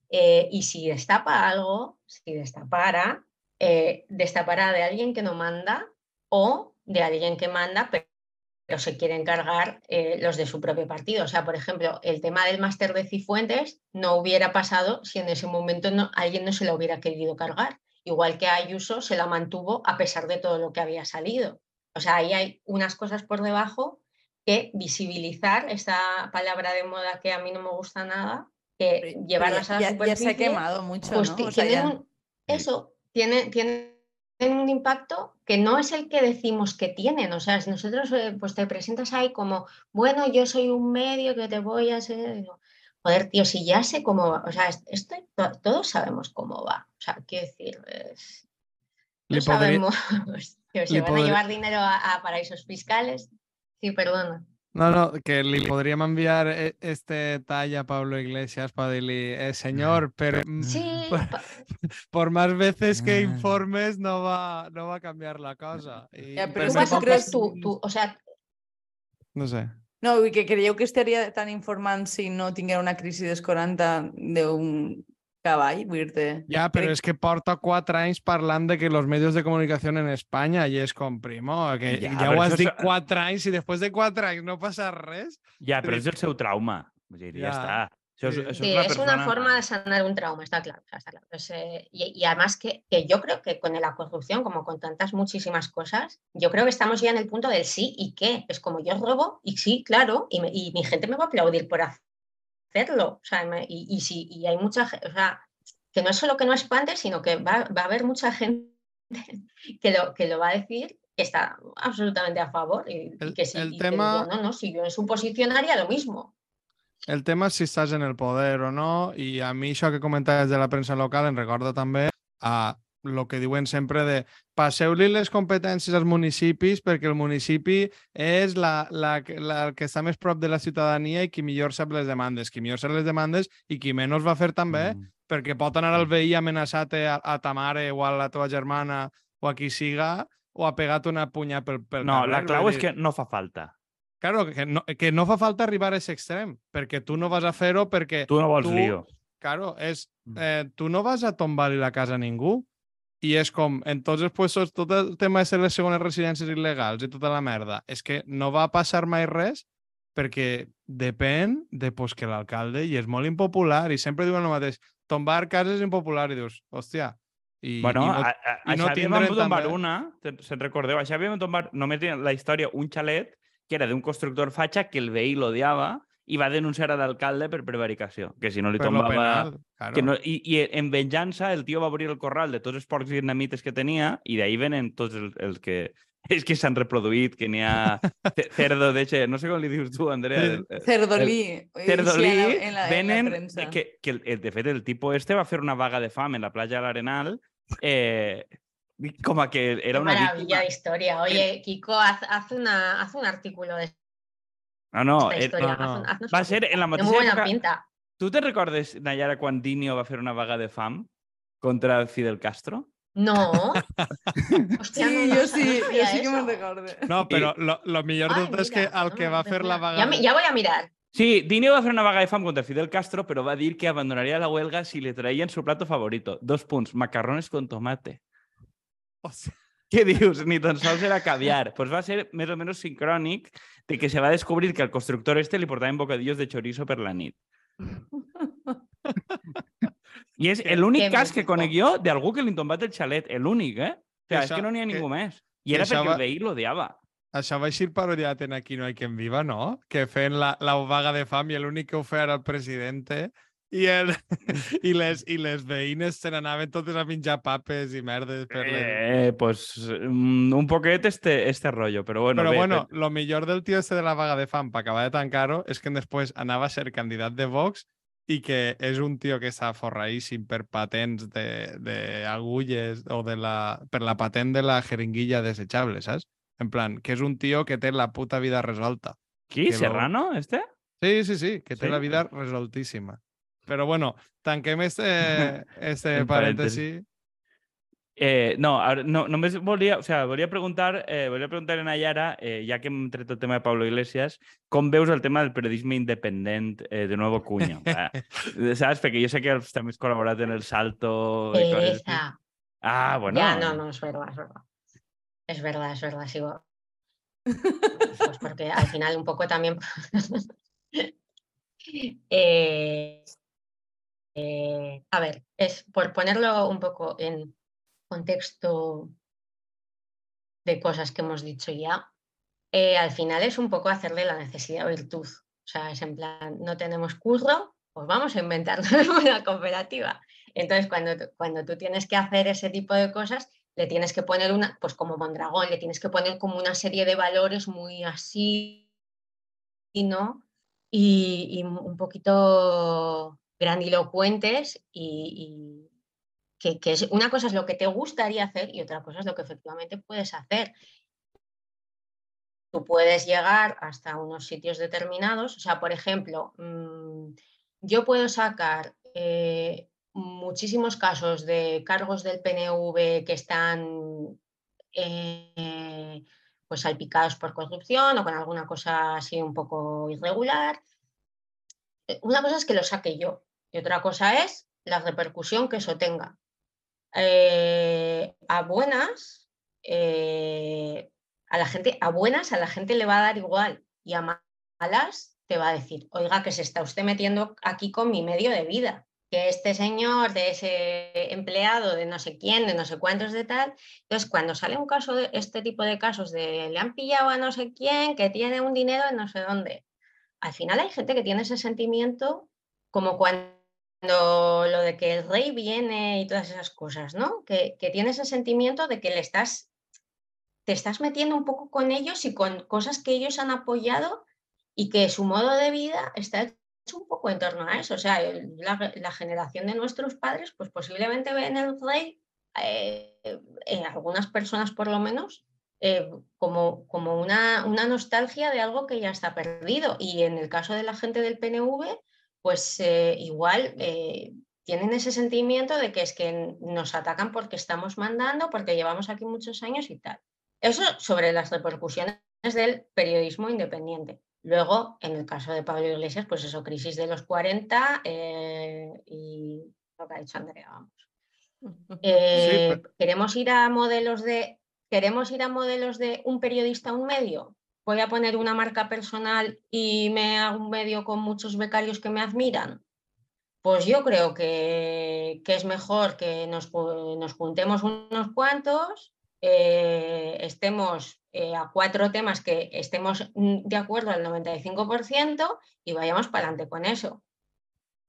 eh, y si destapa algo, si destapara, eh, destapará de alguien que no manda o de alguien que manda, pero, se quiere encargar eh, los de su propio partido. O sea, por ejemplo, el tema del máster de Cifuentes no hubiera pasado si en ese momento alguien no se lo hubiera querido cargar. Igual que Ayuso se la mantuvo a pesar de todo lo que había salido. O sea, ahí hay unas cosas por debajo que visibilizar esa palabra de moda que a mí no me gusta nada, que Pero llevarlas a la ya, ya se ha superficie, quemado mucho, pues ¿no? O sea, tienen ya- un- eso, tiene, tiene un impacto que no es el que decimos que tienen. O sea, si nosotros eh, pues te presentas ahí como, bueno, yo soy un medio que te voy a hacer. Joder, tío, si ya sé cómo va, o sea, es- esto to- todos sabemos cómo va. O sea, quiero decir, es- podria- sabemos que se li van a llevar dinero a, a paraísos fiscales. Sí, perdona. No, no, que li podríem enviar eh, este tall a Pablo Iglesias para dir-li, eh, senyor, per, mm, Sí, por, pa- por más veces que Ah. informes no va, no va a cambiar la cosa. Vas a creer creus- tú, tú, o sea, No sé. No, i que creieu que estaria tan informant si no tinguera una crisi dels 40 d'un cavall? Vull dir-te... Ja, però crec- és que porta quatre anys parlant de que los medios de comunicación en España i és com, primo, que Ja, ja, ho has dit és- quatre anys i després de quatre anys no passa res. Ja, però és el seu trauma. Vull dir, ja, Ja. està. Això és, Sí. es una forma de sanar un trauma, está claro. está claro. Pues, eh, y, y además que, que yo creo que con la corrupción, como con tantas muchísimas cosas, yo creo que estamos ya en el punto del sí y qué. Es como yo robo y sí, claro, y, me- y mi gente me va a aplaudir por hacerlo. O sea, me- y, y, sí, y hay mucha gente, o sea, que no es solo que no espante, sino que va, va a haber mucha gente que lo, que lo va a decir que está absolutamente a favor y, El- que sí, el y que tema- diría, no, no, si yo en su posición haría lo mismo. El tema és si estàs en el poder o no, i a mi això que comentaves de la premsa local em recorda també a lo que diuen sempre de passeu-li les competències als municipis perquè el municipi és la, la, la, el que està més prop de la ciutadania i qui millor sap les demandes. Qui millor sap les demandes i qui menys va fer també, Mm. perquè pot anar al veí amenaçat a, a ta mare o a la teva germana o a qui siga o ha pegat una punya pel, pel No, carrer. la clau és dir, que no fa falta. Claro, que no, que no fa falta arribar a aquest extrem, perquè tu no vas a fer-ho perquè Tu no vols tu- lío. Claro, és, Mm. eh, tu no vas a tombar-li la casa a ningú i és com, en tots els puestos, tot el tema de les segones residències il·legals i tota la merda, és que no va passar mai res perquè depèn de pues, que l'alcalde, i és molt impopular, i sempre diuen el mateix, tombar cases és impopular, i dius, hòstia, i, bueno, i no, a, a, a i no Xavi tindrem vam tombar també- una, se'n recordeu? A Xavi vam tombar, només la història, un xalet que era d'un constructor fatxa que el veí l'odiava i va denunciar a l'alcalde per prevaricació, que si no li per tombava... penal, claro. Que no, i, I en venjança el tio va obrir el corral de tots els porcs vietnamites que tenia i d'ahí venen tots els, els que és que s'han reproduït, que n'hi ha ce- cerdo de che, no sé com li dius tu, Andrea. El- el- Cerdolí. Cerdolí, sí, en la, en la, venen en la que, que el, el- de fet el tipo este va fer una vaga de fam en la platja de l'Arenal eh, com a que era Qué una maravilla víctima. de historia. Oye, Kiko, haz, haz una, haz un artículo de esta No, no, era- historia. no, no. haz un- haznos va un- ser en la mateixa muy buena època... pinta. Tu te recordes, Nayara, quan Dinio va fer una vaga de fam contra Fidel Castro? No. Hostia, Sí, no, jo sa- no sí, jo sí que me'n recordo. No, però lo, lo millor de Ay, tot és que mira, el no, que no, va no fer la vaga... Ya, me- ya voy a mirar. Sí, Dinio va fer una vaga de fam contra Fidel Castro, però va dir que abandonaria la huelga si le traien su plato favorito. Dos punts, macarrones con tomate. O sigui, Què dius? Ni tan sols era caviar. Pues va ser més o menys sincrònic de que se va descobrir que al constructor este li portaven bocadillos de chorizo per la nit. I és l'únic Que cas que conec jo d'algú que li han tombat el xalet. L'únic, eh? O sigui, és això- que no n'hi ha que- ningú més. I que era perquè va- el veí l'odiava. Això va així parodiat en Aquí no hay quien viva, no? Que feien la, la vaga de fam i l'únic que ho feia era el president i, el, i, les, i les veïnes se n'anaven totes a menjar papes i merdes per les... Eh, pues mm, un poquet este, este rollo, però bueno. Però bé, bueno, bé. lo millor del tio este de la vaga de fam, per acabar de tancar-ho, és que després anava a ser candidat de Vox i que és un tio que està forraíssim per patents de, de agulles o de la, per la patent de la jeringuilla desechable, saps? En plan, que és un tio que té la puta vida resolta. Qui? que lo- Serrano, este? Sí, sí, sí, que té Sí? la vida resoltíssima. Però bueno, tanquem este, este El parèntesi. Eh, no, ara, no, només volia, o sea, volia preguntar, eh, preguntar a Nayara, eh, ja que hem tret el tema de Pablo Iglesias, com veus el tema del periodisme independent eh, de Nuevo Cuño? Saps? Perquè jo sé que també has col·laborat en El Salto. Pereza. Ah, bueno. Ya, no, no, es verdad, es verdad. Es verdad, es verdad, sigo. Pues porque al final un poco también. Eh, a ver, es por ponerlo un poco en contexto de cosas que hemos dicho ya, eh, al final es un poco hacerle la necesidad virtud. O sea, es en plan, no tenemos curro, pues vamos a inventar una cooperativa. Entonces, cuando, cuando tú tienes que hacer ese tipo de cosas, le tienes que poner una, pues como Mondragón, le tienes que poner como una serie de valores muy así, ¿no? Y un poquito grandilocuentes y, que, es, una cosa es lo que te gustaría hacer y otra cosa es lo que efectivamente puedes hacer. Tú puedes llegar hasta unos sitios determinados, o sea, por ejemplo, mmm, yo puedo sacar eh, muchísimos casos de cargos del PNV que están eh, pues salpicados por corrupción o con alguna cosa así un poco irregular. Eh, una cosa es que lo saque yo y otra cosa es la repercusión que eso tenga. Eh, a buenas, eh, a la gente, a buenas a la gente le va a dar igual y a malas te va a decir, oiga, que se está usted metiendo aquí con mi medio de vida, que este señor de ese empleado de no sé quién, de no sé cuántos de tal. Entonces, cuando sale un caso de este tipo de casos de le han pillado a no sé quién, que tiene un dinero en no sé dónde, al final hay gente que tiene ese sentimiento como cuando lo de que el rey viene y todas esas cosas, ¿no? Que, que tiene ese sentimiento de que le estás, te estás metiendo un poco con ellos y con cosas que ellos han apoyado y que su modo de vida está hecho un poco en torno a eso. O sea, la, la generación de nuestros padres, pues posiblemente ven el rey, eh, en algunas personas por lo menos, eh, como, como una, una, nostalgia de algo que ya está perdido. Y en el caso de la gente del PNV, pues eh, igual eh, tienen ese sentimiento de que es que nos atacan porque estamos mandando, porque llevamos aquí muchos años y tal. Eso sobre las repercusiones del periodismo independiente. Luego, en el caso de Pablo Iglesias, pues eso, crisis de los 40 eh, y lo que ha dicho Andrea, vamos. Eh, sí, pero... Queremos ir a modelos de queremos ir a modelos de un periodista a un medio. Voy a poner una marca personal y me hago un medio con muchos becarios que me admiran. Pues yo creo que, que es mejor que nos, nos, juntemos unos cuantos, eh, estemos eh, a cuatro temas que estemos de acuerdo al 95% y vayamos para adelante con eso.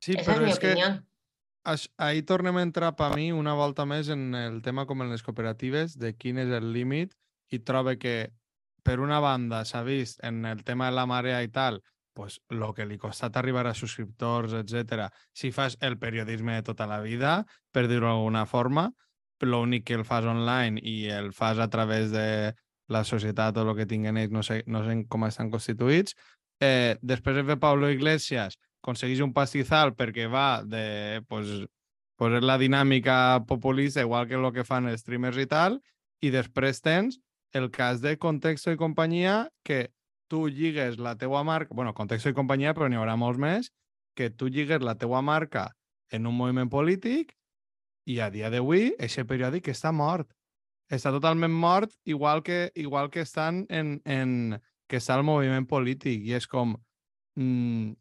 Sí, Esa es mi opinión. ahí tornem a entrar per mi una volta més en el tema com en les cooperatives de quin és el límit i trobe que per una banda s'ha vist en el tema de la marea i tal pues, lo que li costat arribar a subscriptors, etc. si fas el periodisme de tota la vida, per dir-ho d'alguna forma, l'únic que el fas online i el fas a través de la societat o el que tinguen ells, no sé, no sé com estan constituïts. Eh, després ve Pablo Iglesias, aconsegueix un pastizal perquè va de pues, pues la dinàmica populista, igual que el que fan els streamers i tal, i després tens el cas de Contexto i companyia, que tu lligues la teua marca, bueno, Contexto i companyia, però n'hi haurà molts més, que tu lligues la teua marca en un moviment polític i a dia d'avui aquest periòdic està mort està totalment mort, igual que, igual que estan en, en que està el moviment polític. I és com... Mm,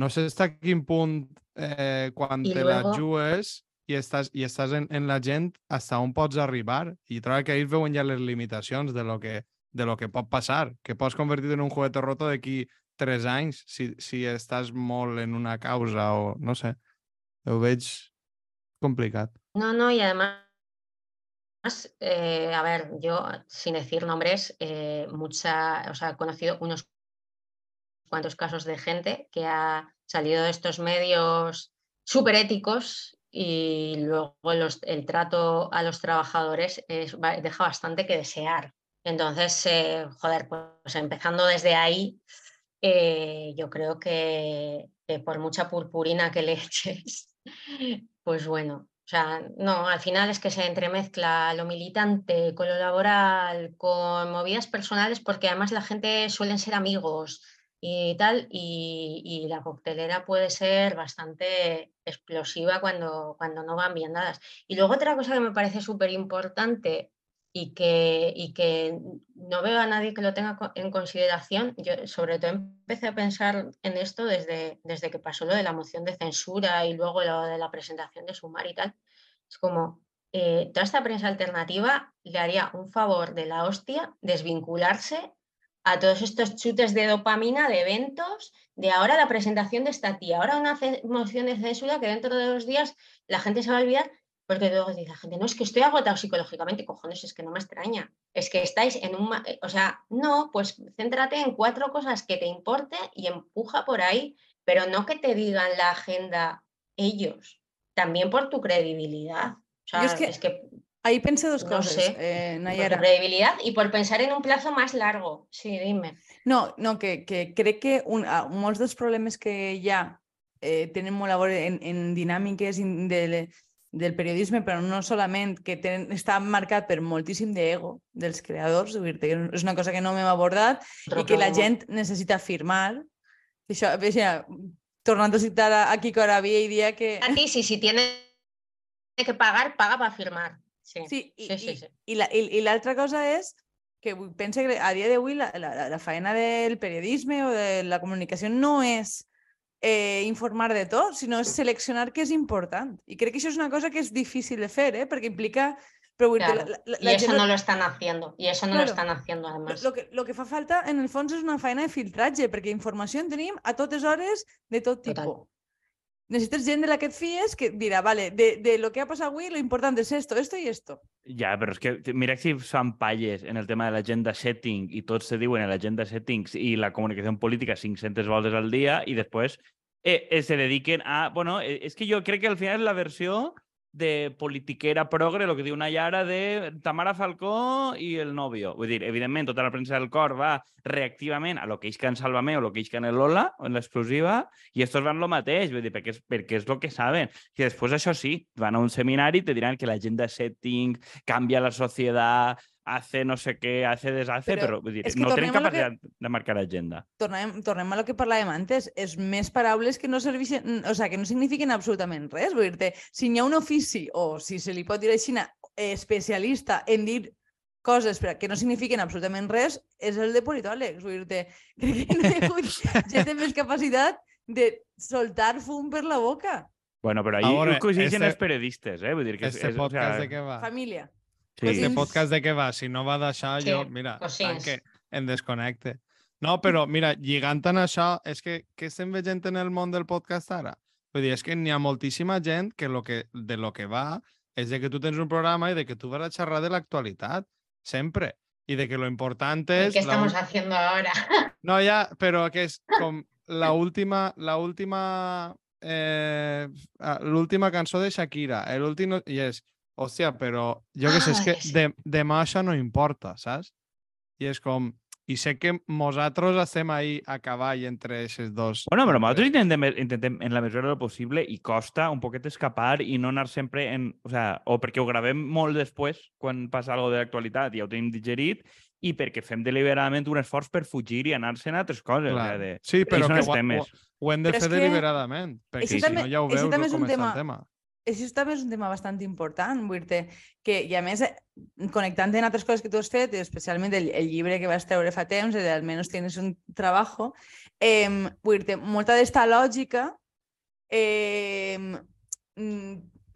no sé fins a quin punt eh, quan I te luego... la jugues i estàs, i estàs en, en la gent hasta on pots arribar. I trobo que ells veuen ja les limitacions de lo que, de lo que pot passar, que pots convertir en un juguete roto d'aquí tres anys si, si estàs molt en una causa o no sé. Ho veig complicat. No, no, i además eh, a ver, yo sin decir nombres, eh, mucha, o sea, he conocido unos cuantos casos de gente que ha salido de estos medios súper éticos y luego el trato a los trabajadores es, deja bastante que desear. Entonces, eh, joder, pues empezando desde ahí, eh, yo creo que, que por mucha purpurina que le eches, pues bueno, o sea, no, al final es que se entremezcla lo militante con lo laboral, con movidas personales, porque además la gente suelen ser amigos. Y tal, y, la coctelera puede ser bastante explosiva cuando, cuando no van bien dadas. Y luego otra cosa que me parece súper importante y que, y que no veo a nadie que lo tenga en consideración. Yo sobre todo empecé a pensar en esto desde, desde que pasó lo de la moción de censura y luego lo de la presentación de Sumar y tal. Es como, eh, toda esta prensa alternativa le haría un favor de la hostia desvincularse a todos estos chutes de dopamina de eventos, de ahora la presentación de esta tía, ahora una moción de censura que dentro de dos días la gente se va a olvidar porque luego dice la gente, no, es que estoy agotado psicológicamente, cojones, es que no me extraña. Es que estáis en un... eh, O sea, no, pues céntrate en cuatro cosas que te importe y empuja por ahí, pero no que te digan la agenda ellos, también por tu credibilidad. O sea, es que, Ahí pensé dos No cosas, sé, eh, por Nayara. credibilidad y por pensar en un plazo más largo. Sí, dime. No, no, que, que crec que un, ah, molts dels problemes que hi ha eh, tenen molt a veure en, en dinàmiques in- del, del periodisme, però no solament que tenen, està marcat per moltíssim d'ego dels creadors, dir-te que és una cosa que no m'hem abordat i que la gent necessita afirmar. Això, això, tornant a citar a, a Kiko Arabia i dia que... A ti, sí, si tiene que pagar, paga para firmar. Sí, Sí, i, sí, sí, i, sí. i la- i- l'altra cosa és que penso que a dia d'avui la, la, la- la feina del periodisme o de la comunicació no és eh, informar de tot, sinó és seleccionar què és important. I crec que això és una cosa que és difícil de fer, eh? perquè implica... Però Claro, la, la, Y la eso gent no lo están haciendo. Y eso no Claro. lo están haciendo además. lo, que, lo que fa falta, en el fons, és una feina de filtratge, perquè informació en tenim a totes hores de tot Total. Necessites gent de la que et fies que dirà, vale, de, de lo que ha passat avui, lo important és esto, esto i esto. Ja, però és que mira si fan palles en el tema de l'agenda setting i tots se diuen l'agenda settings i la comunicació política 500 voltes al dia i després eh, eh, se dediquen a... Bueno, eh, és que jo crec que al final és la versió de politiquera progre, el que diu Nayara, de Tamara Falcó i el novio. Vull dir, evidentment, tota la premsa del cor va reactivament a lo que isca en Sálvame o lo que isca en el Lola, en l'exclusiva, i estos van lo mateix, vull dir, perquè és, perquè és lo que saben. Que després, això sí, van a un seminari i te diran que l'agenda setting cambia la sociedad, hace no sé qué, hace deshace, Però però, vull dir, no a lo que- capacitat de marcar agenda. tornem, tornem a lo que parlàvem antes, és més paraules que no serveixen, o sea, que no signifiquen absolutament res. Vull dir si hi ha un ofici, o si se li pot dir així, especialista en dir coses però que no signifiquen absolutament res, és el de politòlegs. Vull dir crec que no hi ha hagut gent amb més capacitat de soltar fum per la boca. Bueno, però ahí veure, coincideixen este- els periodistes, eh? Vull dir que Este és, podcast o de sea, què va? Família. Sí. Este podcast de què va? Si no va d'això, Sí, jo, mira, tanque, em desconnecte. No, però mira, lligant en això, és que què estem veient en el món del podcast ara? Vull dir, és que n'hi ha moltíssima gent que, lo que de lo que va és de que tu tens un programa i de que tu vas a xerrar de l'actualitat, sempre. I de que lo important ¿Y és... qué la estamos ul- haciendo ahora? No, ja, però que és com la última, la última, eh, l'última cançó de Shakira, l'últim, i és, hòstia, però jo què sé, és Ah, que que sí. de, demà això no importa, saps? I és com, i sé que nosaltres estem ahí a cavall entre aquests dos. Bueno, però nosaltres intentem, intentem, en la mesura del possible, i costa un poquet escapar i no anar sempre en... O, sea, o perquè ho gravem molt després, quan passa alguna de l'actualitat i ja ho tenim digerit, i perquè fem deliberadament un esforç per fugir i anar-se'n a altres coses. O Clar. sea, de... Sí, però que ho, ho, ho hem de Però fer que deliberadament, perquè si també- no ja ho veus de és un com està tema- el tema. Això també és un tema bastant important, vull dir que, i a més, eh, connectant en altres coses que tu has fet, especialment el, el llibre que vas treure fa temps, de Almenos tienes un trabajo, eh, vull dir molta d'esta lògica eh,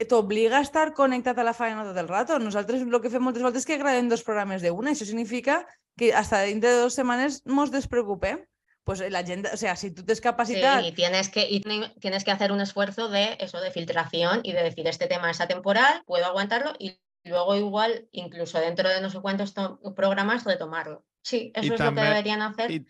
t'obliga a estar connectat a la feina tot el rato. Nosaltres el que fem moltes voltes és que gravem dos programes d'una, això significa que hasta dintre de dues setmanes mos despreocupem. Pues la gent, o sea, si tens Sí, capacitat y tienes que, y tiene- tienes que hacer un esfuerzo de eso, de filtración y de decir, este tema es atemporal, puedo aguantarlo y luego igual, incluso dentro de no sé cuántos to- programas, retomarlo. Sí, eso es lo que deberían hacer y-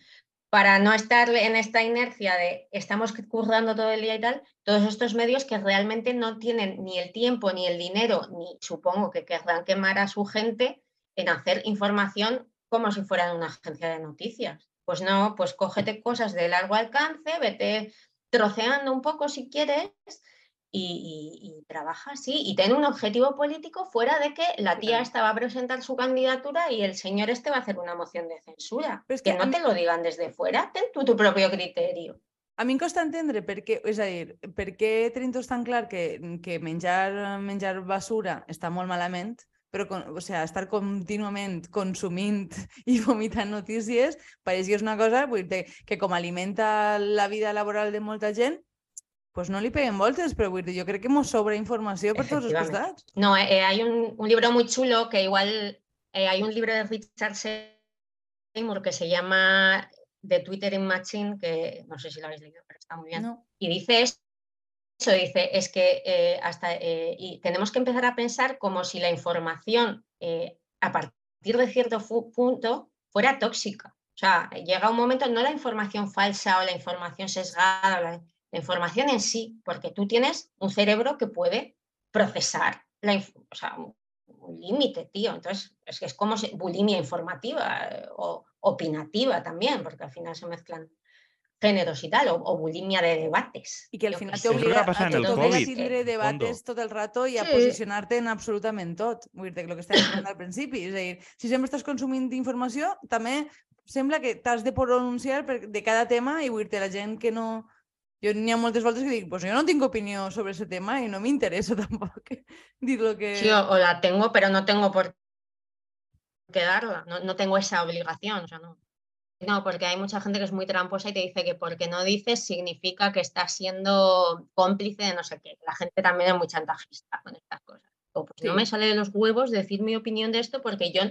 para no estar en esta inercia de estamos currando todo el día y tal, todos estos medios que realmente no tienen ni el tiempo, ni el dinero, ni supongo que querrán quemar a su gente en hacer información como si fueran una agencia de noticias. Pues no, pues cógete cosas de largo alcance, vete troceando un poco si quieres y, y- y trabaja así y tiene un objetivo político fuera de que la tía esta va a presentar su candidatura y el señor este va a hacer una moción de censura. Pero que no te lo digan desde fuera, ten tú tu propio criterio. A mi em costa entendre per què, és a dir, per què tenim tots tan clar que, que menjar, menjar basura està molt malament, però con, o sea, estar contínuament consumint i vomitant notícies pareix que és una cosa vull dir, que com alimenta la vida laboral de molta gent, pues no li peguen voltes, però vull dir, jo crec que mos sobra informació per tots els costats. No, eh, hay un, un libro muy chulo que igual eh, hay un libro de Richard Seymour que se llama The Twittering Machine, que no sé si lo habéis leído, pero está muy bien. No? Y dice eso, dice, es que eh, hasta eh, y tenemos que empezar a pensar como si la información eh, a partir de cierto punto fuera tóxica. O sea, llega un momento, no la información falsa o la información sesgada, la, información en sí, porque tú tienes un cerebro que puede procesar la, o sea, un, límite, tío. Entonces, es que es como bulimia informativa o opinativa también, porque al final se mezclan géneros y tal, o, o bulimia de debates. I que al final t'obliga a, el t'obliga a Covid, tindre debates tot el rato i a Sí. posicionar-te en absolutament tot. Vull dir que el que estàvem parlant al principi. És a dir, si sempre estàs consumint informació, també sembla que t'has de pronunciar per, de cada tema i vull dir la gent que no... Jo n'hi ha moltes voltes que dic, pues jo no tinc opinió sobre ese tema i no m'interessa tampoc dir lo que... Sí, o, o la tengo, pero no tengo por qué darla, no, no tengo esa obligación. O sea, no. No, porque hay mucha gente que es muy tramposa y te dice que porque no dices significa que estás siendo cómplice de no sé qué. La gente también es muy chantajista con estas cosas. O pues no me sale de los huevos decir mi opinión de esto porque yo,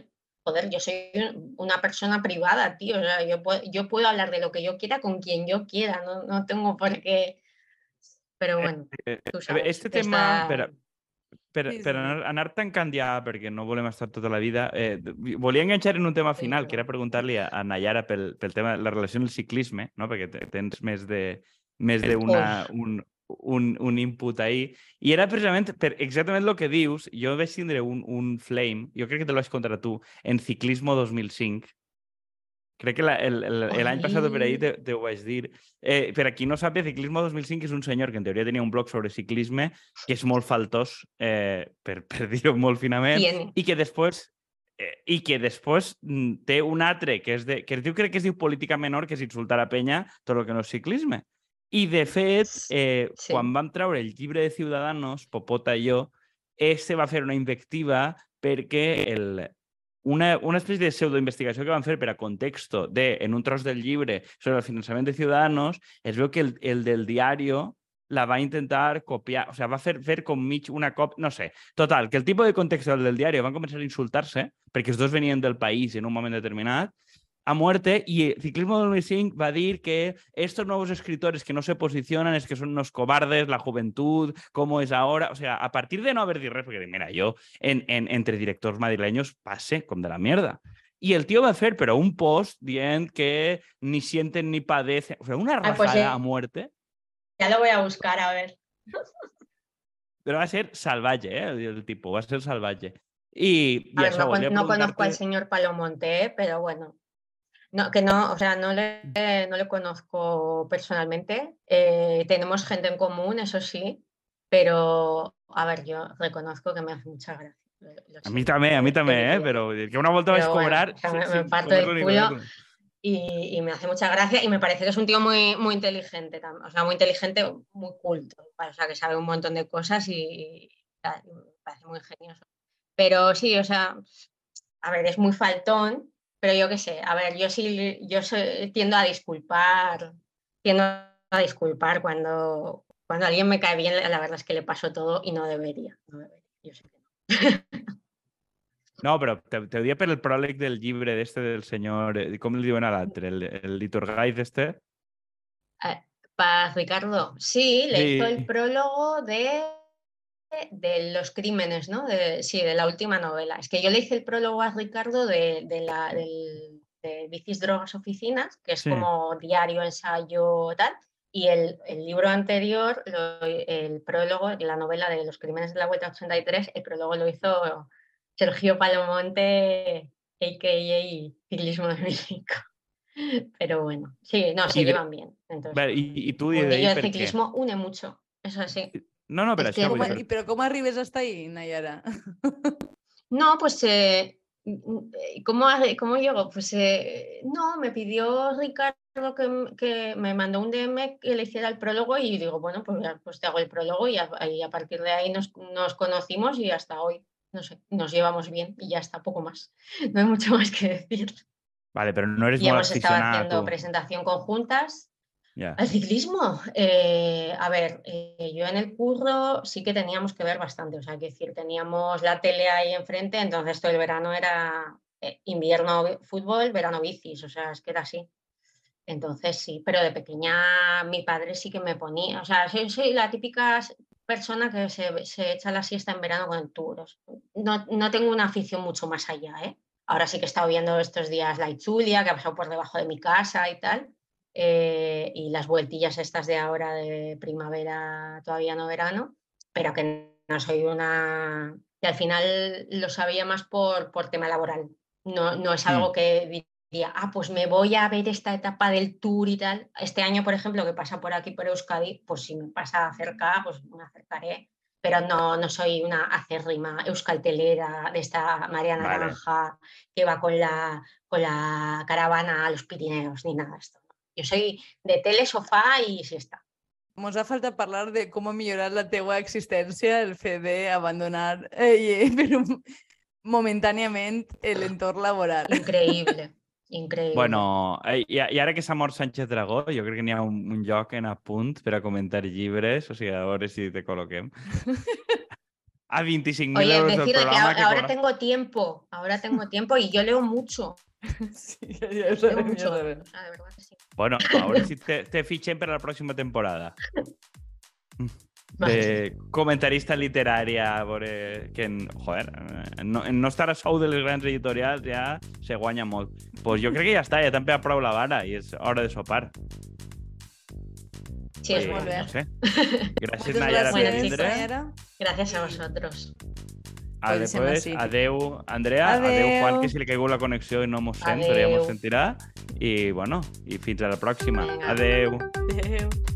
joder, yo soy un- una persona privada, tío. O sea, yo puedo, yo puedo hablar de lo que yo quiera con quien yo quiera, no, no tengo por qué. Pero bueno, Eh, tú eh, sabes. Este tema, per, Sí, per sí. anar, anar tancant ja, perquè no volem estar tota la vida, eh, volia enganxar en un tema Sí, final, que era preguntar-li a, a Nayara pel, pel tema de la relació amb el ciclisme, no? perquè te- tens més de més d'una un, un, un input ahí, i era precisament per exactament el que dius, jo vaig tindre un, un flame, jo crec que te lo vaig contar tu, en Ciclismo 2005, Crec que la, el, el, el any passat per ahir te, te ho vaig dir. Eh, per a qui no sap, Ciclismo 2005 és un senyor que en teoria tenia un blog sobre ciclisme que és molt faltós, eh, per, per dir-ho molt finament, Tiene. i que després eh, i que després mm, té un altre que, és de, que es diu, crec que es diu política menor, que és insultar a penya tot el que no és ciclisme. I, de fet, eh, Sí. quan vam treure el llibre de Ciudadanos, Popota i jo, este va fer una invectiva perquè el, una, una espècie de pseudoinvestigació que van fer per a contexto de, en un tros del llibre sobre el finançament de Ciudadanos, es veu que el, el del diario la va intentar copiar, o sea, va fer, fer com mig una cop... No sé. Total, que el tipus de context del, del diario van començar a insultar-se perquè els dos venien del país en un moment determinat a muerte y Ciclismo 2005 va a decir que estos nuevos escritores que no se posicionan es que son unos cobardes, la juventud, cómo es ahora. O sea, a partir de no haber dit res, perquè mira, yo en, en, entre directors madrileños passe com de la mierda. Y el tío va a hacer, pero un post dient que ni sienten ni padecen. O sea, una Ah, rajada pues, eh. a muerte. Ya lo voy a buscar, a ver. Pero va a ser salvaje, ¿eh? El tipo, va a ser salvaje. Y, y A ver, això, no, con- conozco al señor Palomonte, ¿eh? pero bueno. No, que no, o sea, no le, no le conozco personalmente. Eh, tenemos gente en común, eso sí, pero a ver, yo reconozco que me hace mucha gracia. A mí también, a mí también, ¿eh? Pero que una vuelta vais a bueno, cobrar. o sea, sin- me- me parto del culo. y, y me hace mucha gracia y me parece que es un tío muy, muy inteligente, o sea, muy inteligente, muy culto, o sea, que sabe un montón de cosas y, y me parece muy ingenioso. Pero sí, o sea, a ver, es muy faltón, pero yo qué sé, a ver, yo sí, yo soy- tiendo a disculpar, tiendo a disculpar cuando, cuando alguien me cae bien, la verdad es que le paso todo y no debería, no debería, yo sé que no. No, però per el pròleg del llibre d'este del senyor... eh, Com li diuen a l'altre? El, el Liturgaiz este? Paz Ricardo, sí, le hizo el prólogo de, de los crímenes, ¿no? De, sí, de la última novela. Es que yo le hice el prólogo a Ricardo de, de la, del, de Bicis, Drogas, Oficinas, que es Sí. como diario, ensayo, tal. Y el, el libro anterior, lo- el prólogo, la novela de los crímenes de la Vuelta 83, el prólogo lo hizo Sergio Palomonte, a.k.a. Ciclismo 2005. Pero bueno, sí, no, se Y de- llevan bien. Entonces, Vale, i, i tu el ciclismo une mucho, eso sí. No, no, pero Es que però com arribes hasta ahí, Nayara? No, pues, eh, mm, eh, ¿cómo, cómo llegó? Pues eh, no, me pidió Ricardo que, que me mandó un DM que le hiciera el prólogo y digo, bueno, pues, ya, pues te hago el prólogo y a, y a partir de ahí nos, nos conocimos y hasta hoy, no sé, nos llevamos bien y ya está, poco más. No hay mucho más que decir. Vale, pero no eres Y molt hemos estado aficionada haciendo tu. presentación conjuntas. Ja. Al ciclismo, eh, a ver, eh, yo en el curro sí que teníamos que ver bastante, o sea, que decir, teníamos la tele ahí enfrente, entonces todo el verano era eh, invierno vi- fútbol, verano bicis, o sea, es que era así. Entonces sí, pero de pequeña mi padre sí que me ponía, o sea, soy, la típica persona que se, se echa la siesta en verano con el tour. No, no tengo una afición mucho más allá, ¿eh? Ahora sí que he estado viendo estos días la Itzulia, que ha pasado por debajo de mi casa y tal. Eh, y las vueltillas estas de ahora de primavera, todavía no verano, pero que no soy una... que al final lo sabía más por, por tema laboral. No, no es algo que diría, ah, pues me voy a ver esta etapa del tour y tal. Este año, por ejemplo, que pasa por aquí, por Euskadi, pues si me pasa cerca, pues me acercaré. Pero no, no soy una acérrima euskaltelera de esta María Vale. Naranja que va con la, con la caravana a los Pirineos, ni nada de esto. Yo soy de tele, sofá y siesta. Mos ha faltat parlar de com ha millorat la teua existència el fet d'abandonar eh, per un, momentàniament l'entorn laboral. Increíble, increíble. Bueno, eh, i, i ara que s'ha mort Sánchez Dragó, jo crec que n'hi ha un, un lloc en a punt per a comentar llibres, o sigui, a veure si te col·loquem. A 25.000 Oye, euros del decir de que ahora, que ahora tengo tiempo, ahora tengo tiempo y yo leo mucho. Sí, sabem, ja mucho. de verdad que sí. Bueno, a veure si te, te fitxem per a la pròxima temporada. De comentarista literària, a veure... Que, joder, no, en no estar a sou de les grans editorials ja se guanya molt. Pues jo crec que ja està, ja també ha prou la vara i és hora de sopar. Sí, es Eh. No sé. Nayara, Bueno, gràcies, chicos. vindre. Nayara. Gracias a vosotros. Pues després, sí. adeu, Andrea, adeu. Juan, Adeu. que si li caigut la connexió i no mos sent, però ja Adeu. mos sentirà. I, bueno, i fins a la pròxima. Vinga. Adeu. Adéu.